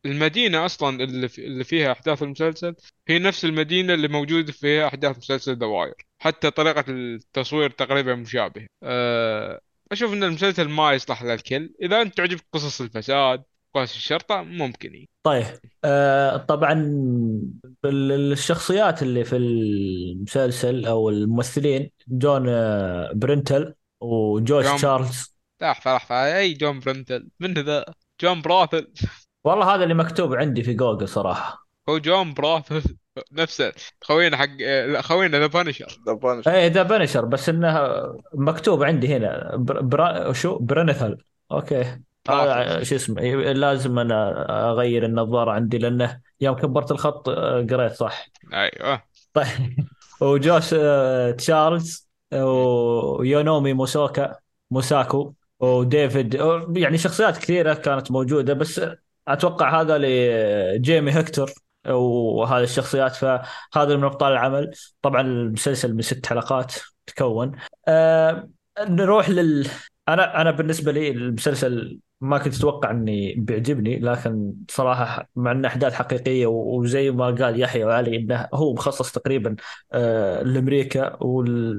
المدينة أصلا اللي, في اللي فيها أحداث المسلسل هي نفس المدينة اللي موجود فيها أحداث مسلسل The Wire حتى طريقة التصوير تقريبا مشابهة. أه أشوف إن المسلسل ما يصلح للكل. إذا أنت تعجبك قصص الفساد قصص الشرطة ممكن إيه. طيب آه طبعا ال- الشخصيات اللي في المسلسل أو الممثلين جون آه برنثل وجوش جون- تشارلز. لحظة لحظة أي جون برنثل من ذا؟ جون برنثل. والله هذا اللي مكتوب عندي في جوجل صراحة. هو جون برنثل نفسه خوينا حق لا خوينا The Punisher The Punish- إيه The Punisher بس إنه مكتوب عندي هنا بر... برا... شو؟ برنثل okay. هذا شو اسمه لازم أنا أغير النظارة عندي لأنه يوم كبرت الخط آه، قريت صح؟ أيوه. طيب. وجوش آه، تشارلز ويونومي موسوكا موساكو وديفيد يعني شخصيات كثيرة كانت موجودة بس أتوقع هذا لجيمي هكتور وهذه الشخصيات فهذا من أبطال العمل. طبعا المسلسل من ست حلقات تكون. آه نروح لل أنا أنا بالنسبة لي المسلسل ما كنت أتوقع إني بيعجبني لكن صراحة مع إنه أحداث حقيقية وزي ما قال يحيى وعلي إنه هو مخصص تقريبا آه، لأمريكا وال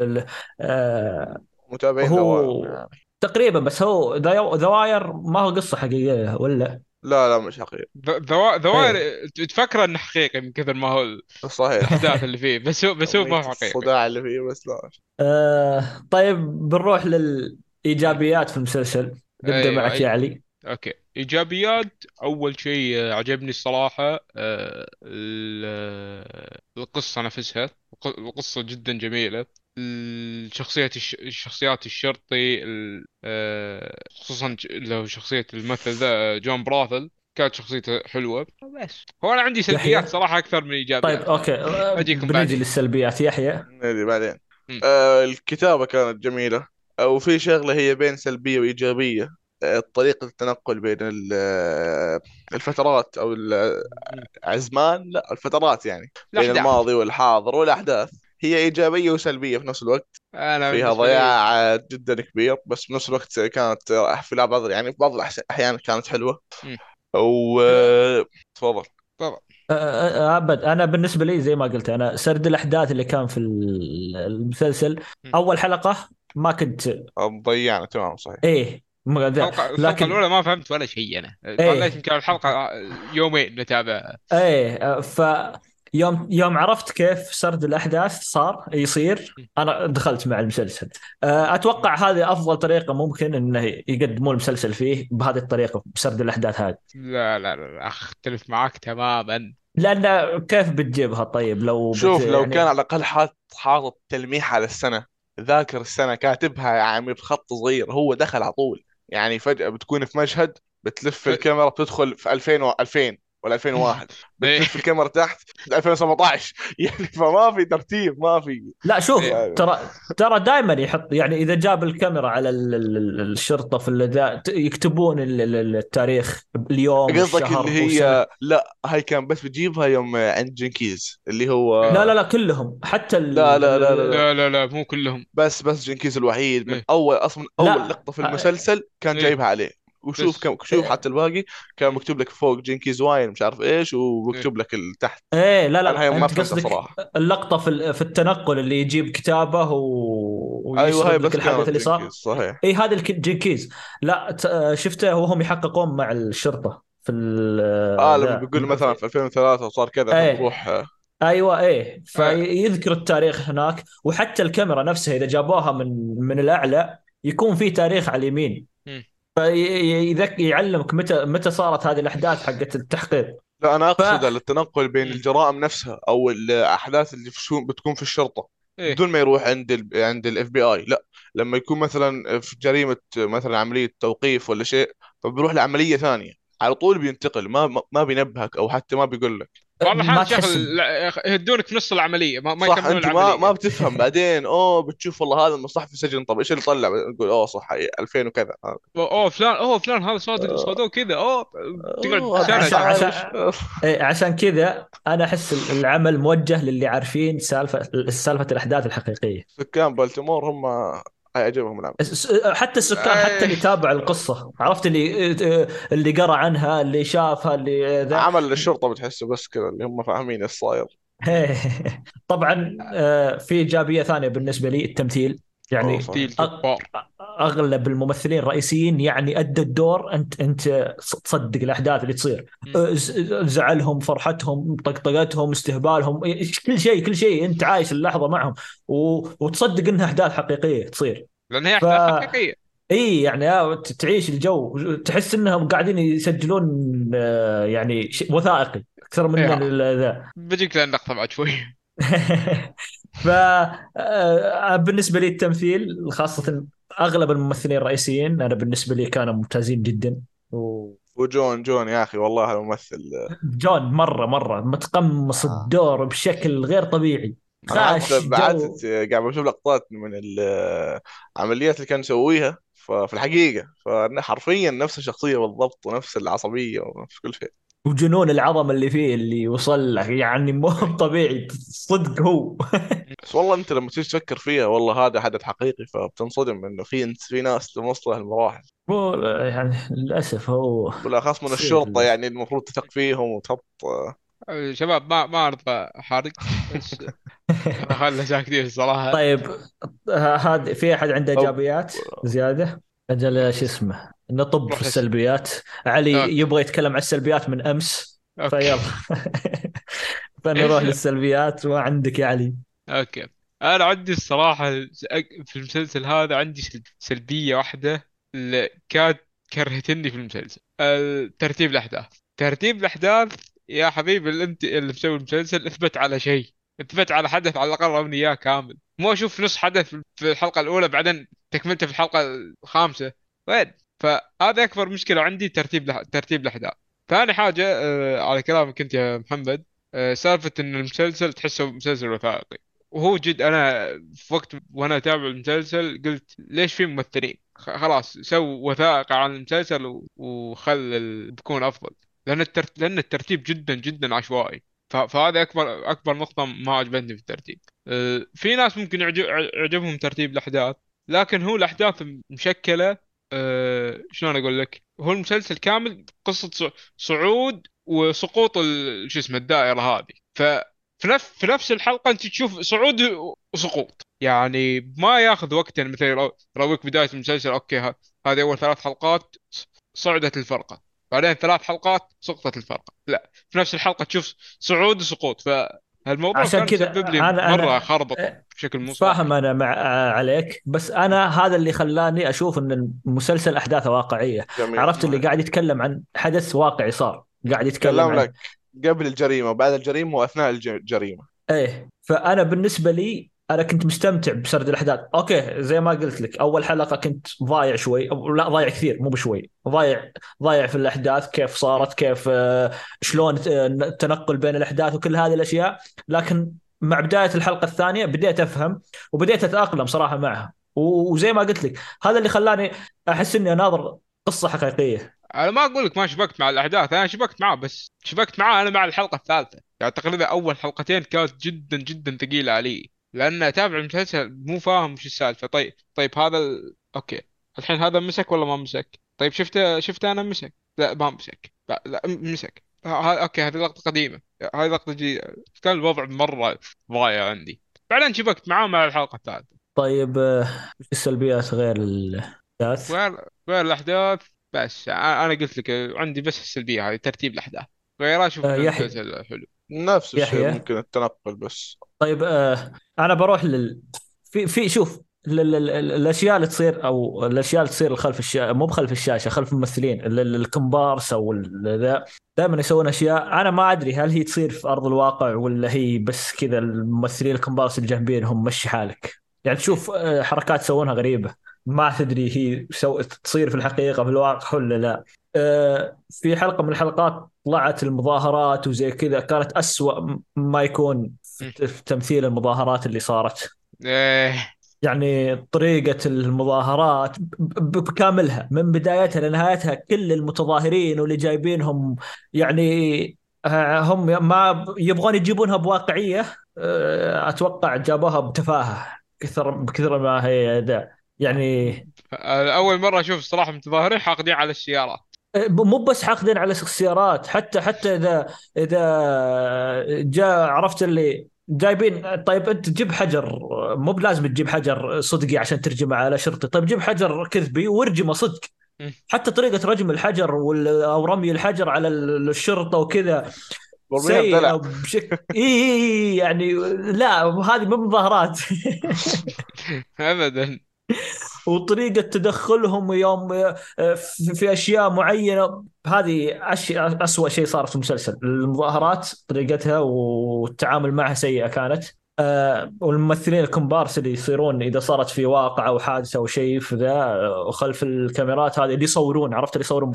ال- آه، متابعين هو. تقريبا بس هو The Wire ما هو قصة حقيقية ولا لا لا مش حقيقي. The Wi- The Wire إيه. تفكر إنه حقيقي من كثر ما هو صحيح. الأحداث اللي فيه. بس هو بس هو ما هو حقيقي. الصداع اللي فيه بس لا. آه طيب بنروح للإيجابيات في المسلسل. نبدأ أيوه معك يا أي. علي. Okay. إيجابيات أول شيء آه، عجبني الصراحة آه، ال- آه، القصة نفسها. الق- القصة جدا جميلة. الشخصيات الش... الشخصيات الشرطي ال- آه، خصوصا لو شخصية الممثل ذا آه، جون برنثال كانت شخصيته حلوة. بس هو أنا عندي سلبيات صراحة أكثر من طيب ايجابيات أوكي. آه، أجيكم بنجي للسلبيات. يحيى؟ ندري بعدين. آه الكتابة كانت جميلة. وفي شغلة هي بين سلبية وإيجابية. آه، طريقة التنقل بين ال- الفترات أو الأزمان لا الفترات يعني. بين الماضي والحاضر والأحداث. هي إيجابية وسلبية في نفس الوقت. أنا فيها ضياع جدا كبير بس بنفس الوقت كانت في بعض يعني في بعض الأحيان كانت حلوة. مم. و تفضل. طبعا آه، ابد أنا بالنسبة لي زي ما قلت أنا سرد الأحداث اللي كان في ال- المسلسل. أول حلقة ما كنت ضيعنا تمام صحيح. إيه الحلقة لكن الأولى ما فهمت ولا شيء أنا. ظليت إيه يمكن الحلقة يومين نتابعها إيه ف يوم يوم عرفت كيف سرد الأحداث صار يصير. أنا دخلت مع المسلسل. آه، أتوقع هذه أفضل طريقة ممكن إنه يقدمون المسلسل فيه بهذه الطريقة بسرد الأحداث هذه. لا لا لا أختلف معاك تماما. لأن كيف بتجيبها طيب؟ لو بت شوف لو كان يعني على الأقل حاط حاطط تلميح على السنة ذاكر السنة كاتبها يعني بخط صغير هو دخل على طول. يعني فجأة بتكون في مشهد بتلف. الكاميرا بتدخل في 2000 و 2000 ولا 2001 بتشوف إيه. الكاميرا تحت 2017 يعني فما في ترتيب ما في. لا شوف يعني. ترى ترى دائما يحط يعني إذا جاب الكاميرا على الشرطة في اللذا... يكتبون التاريخ اليوم قصدك اللي هي وسنة. لا هاي كان بس بتجيبها يوم عند جنكيز اللي هو لا لا لا كلهم. حتى لا, لا, لا, لا لا. لا لا لا مو كلهم. بس بس جنكيز الوحيد. من إيه. أول أصلا أول لقطة في المسلسل كان إيه. جايبها عليه. وشوف كم شوف حتى الباقي كان مكتوب لك فوق جنكنز واين مش عارف إيش إيه. ومكتوب لك ال- تحت. إيه لا لا هاي ما قصدك صراحة. اللقطة في ال- في التنقل اللي يجيب كتابه و... أيوه هاي لك بس الحدث كانت اللي صار صحيح. اي هذا الك- جنكنز لا ت- آه، شفته وهم يحققون مع الشرطة في ال- آه لما بيقول مثلا في 2003 صار كذا إيه. فنروح آه، أيوه إيه. آه، فيذكر التاريخ هناك وحتى الكاميرا نفسها إذا جابوها من من الأعلى يكون في تاريخ على اليمين. مم. فيذك يعلمك متى متى صارت هذه الأحداث حقت التحقيق لا أنا ف اقصد التنقل بين. الجرائم نفسها أو الأحداث اللي في شو بتكون في الشرطة إيه بدون ما يروح عند ال عند ال FBI لا لما يكون مثلا في جريمة مثلا عملية توقيف ولا شيء فبيروح لعملية ثانية على طول بينتقل ما ما ما بينبهك أو حتى ما بيقول لك بعض الأحيان ما شيخ تحس ال- لا، يهدونك في نص العملية ما, ما صح يكملون أنت ما ما بتفهم بعدين أوه بتشوف والله هذا المصلحة في السجن طب إيش اللي طلع؟ تقول أوه صح 2000 وكذا. أوه فلان أوه فلان هذا صادق صادوه كذا أوه تقعد عشان عشان إيه عشان كذا أنا أحس العمل موجه للي عارفين سالفه سالفة الأحداث الحقيقية. سكان بالتيمور هم هيعجبهم العمل حتى السكان حتى اللي تابع القصة عرفت؟ اللي اللي قرأ عنها اللي شافها اللي ذا. عمل للشرطة بتحسه بس كذا اللي هم فاهمين إيش صاير. طبعا آه، في إيجابية ثانية بالنسبة لي التمثيل. يعني أغلب الممثلين الرئيسيين يعني ادى الدور أنت أنت تصدق الأحداث اللي تصير. زعلهم فرحتهم طقطقتهم استهبالهم كل شيء كل شيء أنت عايش اللحظة معهم. وتصدق إنها أحداث حقيقية تصير. لأن هي ف أحداث حقيقية. إي يعني آه، تعيش الجو. تحس إنهم قاعدين يسجلون آه، يعني وثائقي أكثر من ال- ذا. بجيك للنقطة بعد شوي. ف آه، بالنسبة لي التمثيل خاصة أغلب الممثلين الرئيسيين أنا بالنسبة لي كانوا ممتازين جدا. و- وجون جون يا أخي والله الممثل جون مرة مرة متقمص آه. الدور بشكل غير طبيعي. خاش بعد جو. قاعد بشوف لقطات من العمليات اللي كان يسويها في الحقيقة فحرفيا نفس الشخصية بالضبط ونفس العصبية ونفس كل شيء. وجنون العظمة اللي فيه اللي وصل له يعني مو طبيعي صدق هو. بس والله أنت لما تيجي تفكر فيها والله هذا حدث حقيقي فبتنصدم إنه في في ناس توصل هالمراحل مو يعني للأسف هو بالأخص من الشرطة. يعني المفروض تثق فيهم وتحط شباب ما ما ارضى أحرق بس خلنا ساكتين الصراحه طيب ه- هذا في أحد عنده إيجابيات زيادة؟ أجل شو اسمه؟ نطب في لس- السلبيات. علي أوكي. يبغى يتكلم عن السلبيات من أمس فيلا. فنروح للسلبيات. وعندك يا علي؟ أوكي. أنا عندي الصراحة في المسلسل هذا عندي سل- سلبية واحدة اللي كانت كرهتني في المسلسل. ال- ترتيب الأحداث. ترتيب الأحداث يا حبيبي اللي أنت اللي مسوي المسلسل إثبت على شيء. إثبت على حدث على الأقل روني إياه كامل. مو أشوف نص حدث في الحلقة الأولى بعدين تكملته في الحلقة الخامسة. وين؟ فهذا أكبر مشكلة عندي ترتيب الأح- ترتيب الاحداث ثاني حاجة آه، على كلامك أنت يا محمد آه، سالفة إن المسلسل تحسه مسلسل وثائقي. وهو جد أنا في وقت وأنا أتابع المسلسل قلت ليش في ممثلين؟ خلاص سو وثائق عن المسلسل وخل ال- بيكون أفضل. لأن الترت... لأن الترتيب جدا جدا عشوائي. ف... فهذا أكبر أكبر نقطة ما عجبتني في الترتيب. أه، في ناس ممكن يعجب... يعجبهم ترتيب الأحداث لكن هو الأحداث مشكلة أه، شلون أقول لك؟ هو المسلسل كامل قصة ص- صعود وسقوط. شو اسمه الدائرة هذه. ف في نفس في نفس الحلقة أنت تشوف صعود وسقوط. يعني ما ياخذ وقت يعني مثلا يرو- يرويك بداية المسلسل أوكي هذه أول ثلاث حلقات صعدت الفرقة. بعدين ثلاث حلقات سقطت الفرقة. لا في نفس الحلقة تشوف صعود وسقوط. فالموضوع عشان كذا أنا- مرة أنا- خربط بشكل مو صحيح. فاهم أنا مع عليك بس أنا هذا اللي خلاني أشوف إن المسلسل أحداثه واقعية. جميل عرفت اللي قاعد يتكلم عن حدث واقعي صار قاعد يتكلم تكلم عن لك قبل الجريمة وبعد الجريمة وأثناء الج- الجريمه إيه فأنا بالنسبة لي أنا كنت مستمتع بسرد الأحداث. أوكي زي ما قلت لك أول حلقة كنت ضايع شوي. لا ضايع كثير مو بشوي. ضايع ضايع في الأحداث كيف صارت كيف آه، شلون آه، التنقل بين الأحداث وكل هذه الأشياء. لكن مع بداية الحلقة الثانية بديت أفهم وبديت أتأقلم صراحة معها. وزي ما قلت لك هذا اللي خلاني أحس إني أناظر قصة حقيقية. أنا ما أقول لك ما شبكت مع الأحداث أنا شبكت معاه بس شبكت معاه أنا مع الحلقة الثالثة. يعني تقريبا أول حلقتين كانت جدا جدا ثقيلة علي لأن أتابع المسلسل مو فاهم وش السالفة. طيب طيب هذا ال... أوكي. الحين هذا مسك ولا ما مسك؟ طيب شفته شفته أنا مسك؟ لا ما مسك. لا, لا مسك. ها أوكي هذه لقطة قديمة. هذه لقطة جديده كان الوضع مرة ضايع عندي. بعدين شبكت معاه مع الحلقة الثالثة. طيب آه، وش السلبيات غير الأحداث؟ غير غير الأحداث بس أنا قلت لك عندي بس السلبية هذه ترتيب الأحداث. غيرها أشوف آه، يحيى. المسلسل حلو. نفس الشيء يحيى. ممكن التنقل بس. طيب آه أنا بروح لل في في شوف ال- ال- ال- الأشياء اللي تصير أو الأشياء اللي تصير خلف الشاشه مو بخلف الشاشة خلف الممثلين ال- ال- الكومبارس أو ال- ذا دائما يسوون أشياء. أنا ما أدري هل هي تصير في أرض الواقع ولا هي بس كذا الممثلين الكومبارس اللي جنبينهم مشي حالك. يعني تشوف آه، حركات يسوونها غريبة. ما تدري هي سو... تصير في الحقيقة في الواقع ولا لا. آه، في حلقة من الحلقات طلعت المظاهرات وزي كذا كانت أسوأ ما يكون في تمثيل المظاهرات اللي صارت. إيه. يعني طريقة المظاهرات بكاملها من بدايتها لنهايتها كل المتظاهرين واللي جايبينهم يعني آه، هم ما يبغون يجيبونها بواقعية آه، أتوقع جابوها بتفاهة كثر بكثر ما هي ذا. يعني أول مرة أشوف الصراحه متظاهرين حاقدين على السيارات. مو بس حاقدين على السيارات حتى حتى اذا إذا جاء عرفت اللي جايبين طيب أنت جيب حجر مو بلازم تجيب حجر صدقي عشان ترجمه على شرطي. طيب جيب حجر كذبي وارجمه صدق. حتى طريقة رجم الحجر أو رمي الحجر على ال- الشرطة وكذا سيئة بدلع بشكل اي اي إي، يعني لا هذه مو مظاهرات. ابدا. وطريقة تدخلهم يوم آه، في أشياء معينة. هذه أشياء أسوأ شيء صار في المسلسل. المظاهرات طريقتها والتعامل معها سيئة كانت. آه، والممثلين الكومبارس اللي يصيرون إذا صارت في واقع أو حادثة أو شيء في ذا آه، وخلف الكاميرات هذه اللي يصورون عرفت؟ اللي يصورون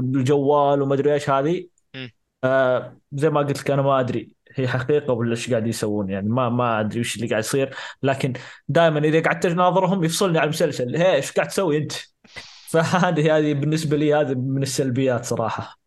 بالجوال وما أدري إيش هذه. آه، زي ما قلت لك أنا ما أدري. هي حقيقة ولا إيش قاعد يسوون؟ يعني ما ما أدري وش اللي قاعد يصير. لكن دائما إذا قعدت تناظرهم يفصلني عن المسلسل هي إيش قاعد تسوي أنت؟ فهذه هذه بالنسبة لي هذه من السلبيات صراحة.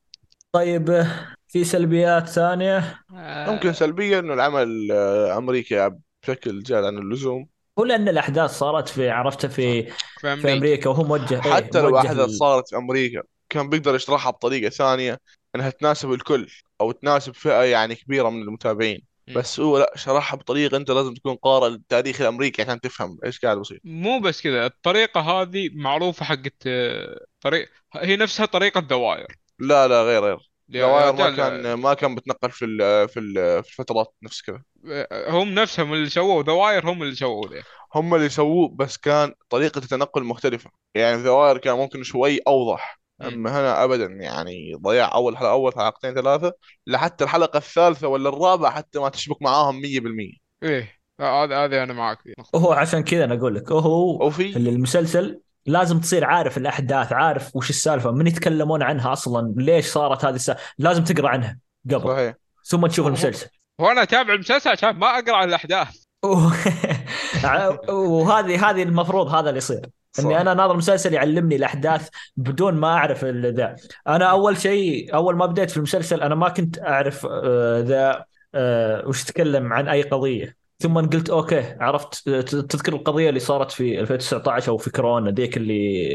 طيب في سلبيات ثانية؟ آه، ممكن سلبيا إنه العمل آه، أمريكا بشكل زيادة عن اللزوم. هو لأن الأحداث صارت في عرفتها في في في أمريكا. أمريكا وهو موجه إيه، حتى لو أحداث صارت في أمريكا كان بيقدر يشرحها بطريقة ثانية إنها تناسب الكل. أو تناسب فئة يعني كبيرة من المتابعين. بس هو لا شرحها بطريقة أنت لازم تكون قارئ للتاريخ الأمريكي عشان تفهم إيش قاعد بيصير. مو بس كذا الطريقة هذه معروفة حقت آه، طريق هي نفسها طريقة ذا واير. لا لا غير غير. يا ذا واير ما كان ما كان بتنقل في ال في ال في الفترات نفس كذا. آه، هم نفسهم اللي سووا ذا واير هم اللي سووا ذا هم اللي سووه بس كان طريقة التنقل مختلفة. يعني في ذا واير كان ممكن شوي أوضح. أما هنا ابدا يعني ضياع أول حلقة أول حلقتين ثلاثة لحتى الحلقة الثالثة ولا الرابعة حتى ما تشبك معاهم 100% إيه. هذا هذا أنا معك فيه. وهو عشان كذا أنا أقول لك هو وفي اللي المسلسل لازم تصير عارف الأحداث عارف وش السالفة من يتكلمون عنها أصلا ليش صارت هذه السالفه لازم تقرأ عنها قبل. صحيح. ثم تشوف هو- المسلسل. وأنا أتابع المسلسل عشان ما أقرأ عن الأحداث. وهذه هذه المفروض هذا اللي يصير. إني أنا ناظر مسلسل يعلمني الأحداث بدون ما أعرف ذا. أنا أول شيء أول ما بديت في المسلسل أنا ما كنت أعرف آه، ذا آه، وش تكلم عن أي قضية. ثم قلت أوكي عرفت آه، تذكر القضية اللي صارت في 2019 أو في كورونا ذيك اللي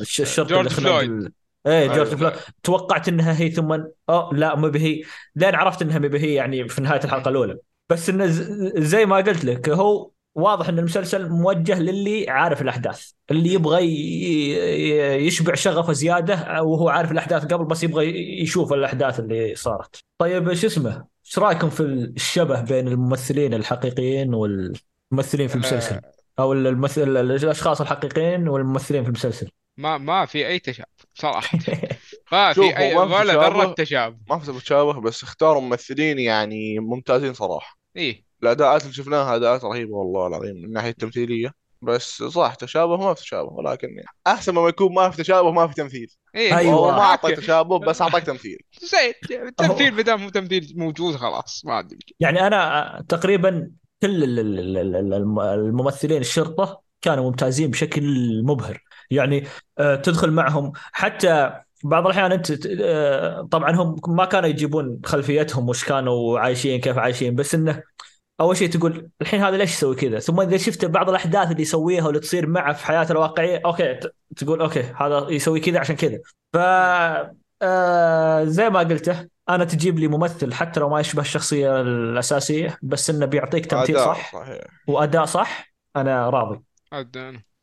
الش- الشرطه جورج اللي خنق فلويد. ال- إيه جورج. فلويد. توقعت إنها هي ثم آه لا مو بهي. لين عرفت إنها مو بهي يعني في نهاية الحلقة الأولى. بس إنه زي ما قلت لك هو واضح إن المسلسل موجه للي عارف الأحداث اللي يبغى يشبع شغفه زيادة وهو عارف الأحداث قبل بس يبغى يشوف الأحداث اللي صارت. طيب شو اسمه؟ إيش رأيكم في الشبه بين الممثلين الحقيقيين والممثلين في المسلسل؟ أو الممثل الأشخاص الحقيقيين والممثلين في المسلسل؟ ما ما في أي تشابه صراحة. ما في اي ولا تشابه. ذرة تشابه. ما في تشابه بس اختاروا ممثلين يعني ممتازين صراحة. إيه. الأداءات اللي شفناها أداءات رهيبة والله العظيم من الناحية التمثيلية. بس صح تشابه ما في تشابه ولكن أحسن ما يكون ما في تشابه ما في تمثيل. إيه. أيوة. هو ما اعطى أوكي. تشابه بس اعطاك تمثيل. زين التمثيل بدل مو تمثيل موجود خلاص ما أدري. يعني أنا تقريبا كل ال- ال- ال- ال- الم- الممثلين الشرطة كانوا ممتازين بشكل مبهر. يعني آه، تدخل معهم حتى بعض الأحيان أنت آه، طبعا هم ما كانوا يجيبون خلفيتهم وش كانوا عايشين كيف عايشين بس إنه أول شيء تقول الحين هذا ليش يسوي كذا؟ ثم إذا شفت بعض الأحداث اللي يسويها واللي تصير معه في حياته الواقعية أوكي ت- تقول أوكي هذا يسوي كذا عشان كذا. ف آه زي ما قلته أنا تجيب لي ممثل حتى لو ما يشبه الشخصية الأساسية بس إنه بيعطيك تمثيل صح صحيح. وأداء صح أنا راضي.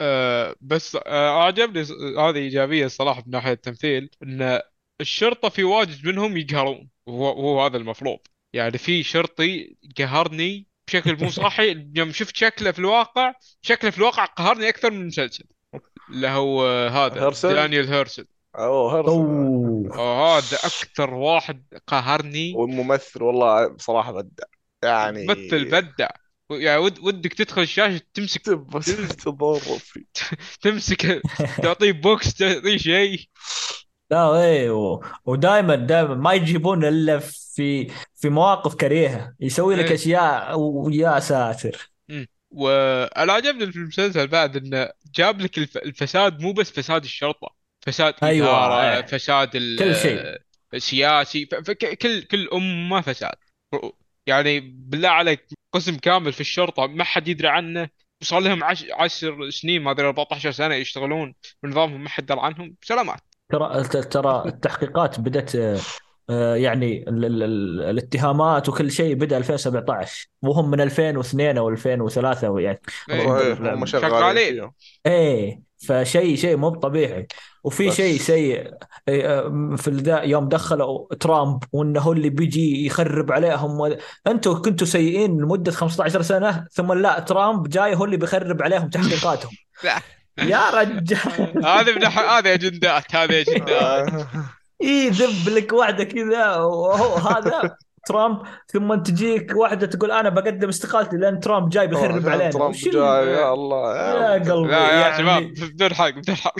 آه بس آه أعجبني هذه إيجابية الصراحة من ناحية التمثيل إن الشرطة في واجد منهم يقهرون وهو هذا المفروض. يعني في شرطي قهرني بشكل مو صحي يوم شفت شكله في الواقع شكله في الواقع قهرني أكثر من المسلسل. اللي هو هذا هيرسل؟ دانيال هيرسل. أوه هرس أوه. آه، هذا أكثر واحد قهرني. والممثل والله بصراحة بدع. يعني مثل بدع. يعني ود ودك تدخل الشاشة تمسك تمسك تعطيه بوكس تعطيه شيء. لا إيه و... ودائما دائما ما يجيبون إلا في في مواقف كريهة يسوي لك إيه. أشياء ويا ساتر وأنا عجبني في المسلسل بعد إنه جاب لك الف... الفساد مو بس فساد الشرطة فساد أيوة، إدارة إيه. فساد. كل شيء. سياسي. كل كل امه فساد يعني بالله عليك قسم كامل في الشرطة ما حد يدري عنه وصار لهم عش... عشر سنين ما أدري 14 سنة يشتغلون ونظامهم ما حد درى عنهم سلامات ترى ترى التحقيقات بدأت آه، آه، يعني ال ال ال الاتهامات وكل شيء بدأ 2017 وهم من 2002 أو 2003 يعني إيه. هم شغالين. إيه فشيء شيء مو طبيعي وفي شيء سيء إيه، آه، في الدا يوم دخلوا ترامب وإنه هو اللي بيجي يخرب عليهم و... أنتم كنتوا سيئين لمدة 15 سنة ثم لا ترامب جاي هو اللي بيخرب عليهم تحقيقاتهم لا. يا رجال. هذه من هذه أجندات هذه أجندات. اي ذب لك واحدة كذا وهو هذا ترامب ثم تجيك واحدة تقول أنا بقدم استقالتي لأن ترامب جاي بيخرب علينا ترامب جاي يا الله يا قلبي لا يا يعني شباب بدون حرق بدون حرق.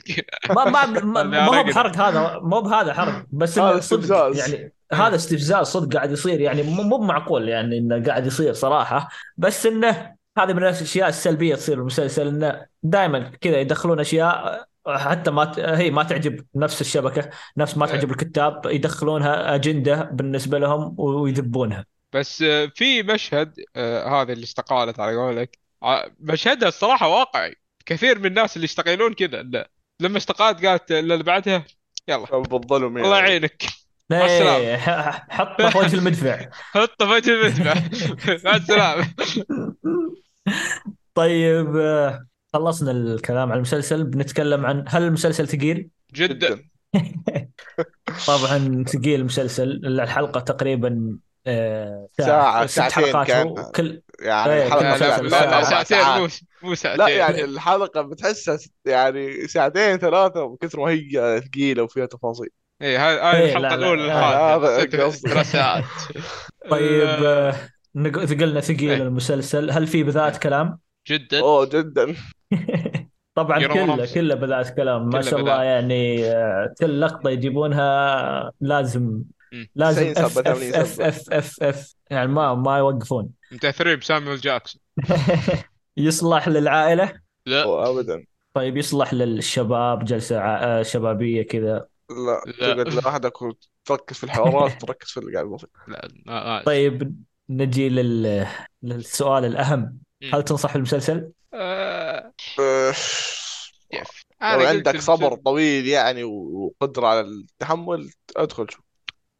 ما ما ما, هو. بحرق هذا مو بهذا حرق بس هذا استفزاز. يعني هذا استفزاز صدق قاعد يصير يعني مو مو معقول يعني إنه قاعد يصير صراحة بس إنه هذه من الأشياء السلبية تصير المسلسل انه دائما كذا يدخلون أشياء حتى ما ت... هي ما تعجب نفس الشبكة نفس ما تعجب الكتاب يدخلونها أجندة بالنسبة لهم ويذبونها. بس آه، في مشهد آه، هذه اللي استقالت على قولك. ع- مشهدها الصراحة واقعي. كثير من الناس اللي يشتغلون كذا لما استقالت قالت اللي بعدها يلا. بالظلم الله يعني يعينك. مع السلامة. ح- حطه في وجه المدفع. حطه في وجه المدفع. مع السلامة طيب خلصنا الكلام عن المسلسل. بنتكلم عن هل المسلسل ثقيل؟ جدا. طبعا ثقيل المسلسل. الحلقة تقريبا آه، ساعة، ست ساعتين حلقات كان. كل يعني إيه، الحلقة لا لا ساعتين. مو مو ساعتين. لا يعني الحلقة بتحسها يعني ساعتين ثلاثة من كثر ما هي ثقيلة وفيها تفاصيل. إيه هاي هاي إيه، لا، للحلقة هذا قصدي. طيب آه، آه، نق- ثقلنا ثقيل إيه. المسلسل هل في بذات كلام؟ جدا أوه جدا طبعا كله. كله بذات كلام ما شاء الله. يعني آه، كل لقطة يجيبونها لازم. لازم 90 اف اف 80 اف. اف اف اف يعني ما ما يوقفون متأثرين بسامويل جاكسون يصلح للعائلة لا ابدا طيب يصلح للشباب جلسة شبابية كذا لا لا. تقعد لوحدك وتركز في الحوارات وتركز في اللي قاعد يصير لا طيب نجي لل... للسؤال الأهم. هل تنصح المسلسل؟ آه، أه، كيف لو عندك صبر المسلسل- طويل يعني وقدرة على التحمل ادخل شوف.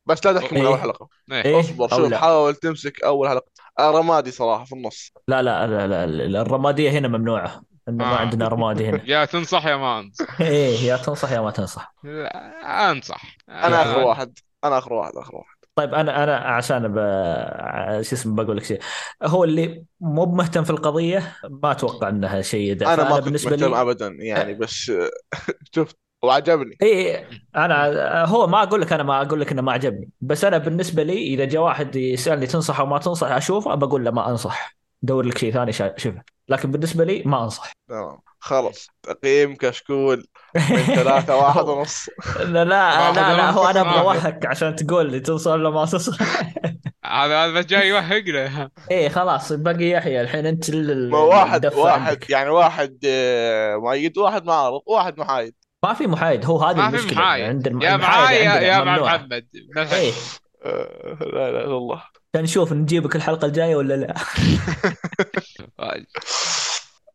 بس لا تحكم من إيه. أول حلقة. إيه. إيه؟ اصبر شوف لا؟ حاول تمسك أول حلقة. آه، رمادي صراحة في النص. لا لا لا, لا, لا الرمادية هنا ممنوعة. إنه ما آه. عندنا رمادي هنا. يا تنصح يا ما أنصح. إيه يا تنصح يا ما تنصح. لا، أنصح. أنا آخر واحد. أنا آخر واحد آخر واحد. طيب أنا أنا عشان ب... شو اسمه بقول لك شيء. هو اللي مو مهتم في القضية ما أتوقع إنها شيء ده أنا ما كنت بالنسبة مهتم لي ابدا يعني بس شفت وعجبني. اي أنا هو ما أقول لك أنا ما أقول لك إنه ما عجبني. بس أنا بالنسبة لي إذا جاء واحد يسألني تنصح أو ما تنصح أشوفه بقول له ما أنصح. دور لك شيء ثاني شا- شوفه لكن بالنسبة لي ما أنصح. تمام. خلص تقييم كشكول. من ثلاثة واحد ونص. لا لا لا, لا هو أنا. أبغى اوهك عشان تقول لي تنصح ولا ما تنصح هذا هذا بس جاي يوهقنا. إيه خلاص باقي يحيى. الحين أنت ال- ما واحد واحد عندك. يعني واحد آه، مؤيد واحد معارض واحد محايد. ما في محايد. هو هذه محايد. عند. يا المحايد معاي يا عندنا يا. محمد. إيه. آه، لا إله إلا الله. عشان نشوف نجيبك الحلقة الجاية ولا لا.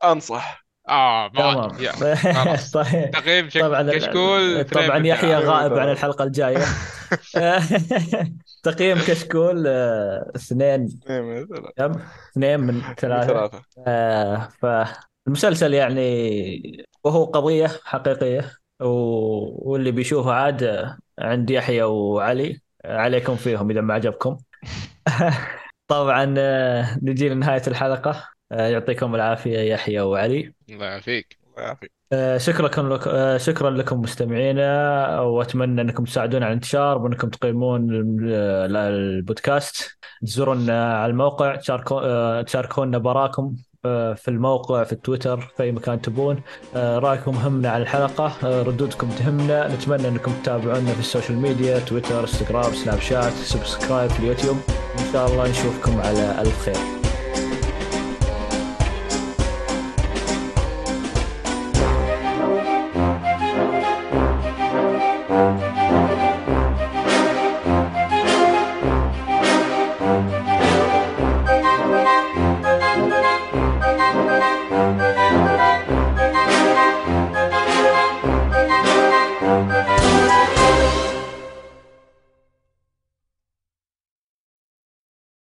أنصح. آه ما طيب. تقييم. طبعا كشكول طبعا يحيى. غائب عن الحلقة الجاية. تقييم كشكول آه، اثنين. اثنين من ثلاثة. كم؟ اثنين من ثلاثة. ثلاثة. آه، فالمسلسل يعني وهو قضية حقيقية واللي بيشوفه عاد عند يحيى وعلي. عليكم فيهم إذا ما عجبكم. طبعا آه، نجي لنهاية الحلقة. آه، يعطيكم العافية يحيى وعلي. الله يعافيك. الله يعافيك. آه، شكرا لك آه، شكرا لكم مستمعينا وأتمنى أنكم تساعدونا على الانتشار وأنكم تقيمون ال- البودكاست. تزورونا على الموقع تشاركو- تشاركونا براكم. في الموقع في التويتر في أي مكان تبون. آه، رأيكم همنا على الحلقة. آه، ردودكم تهمنا. نتمنى أنكم تتابعونا في السوشيال ميديا تويتر إنستغرام سناب شات subscribe في اليوتيوب. إن شاء الله نشوفكم على الف خير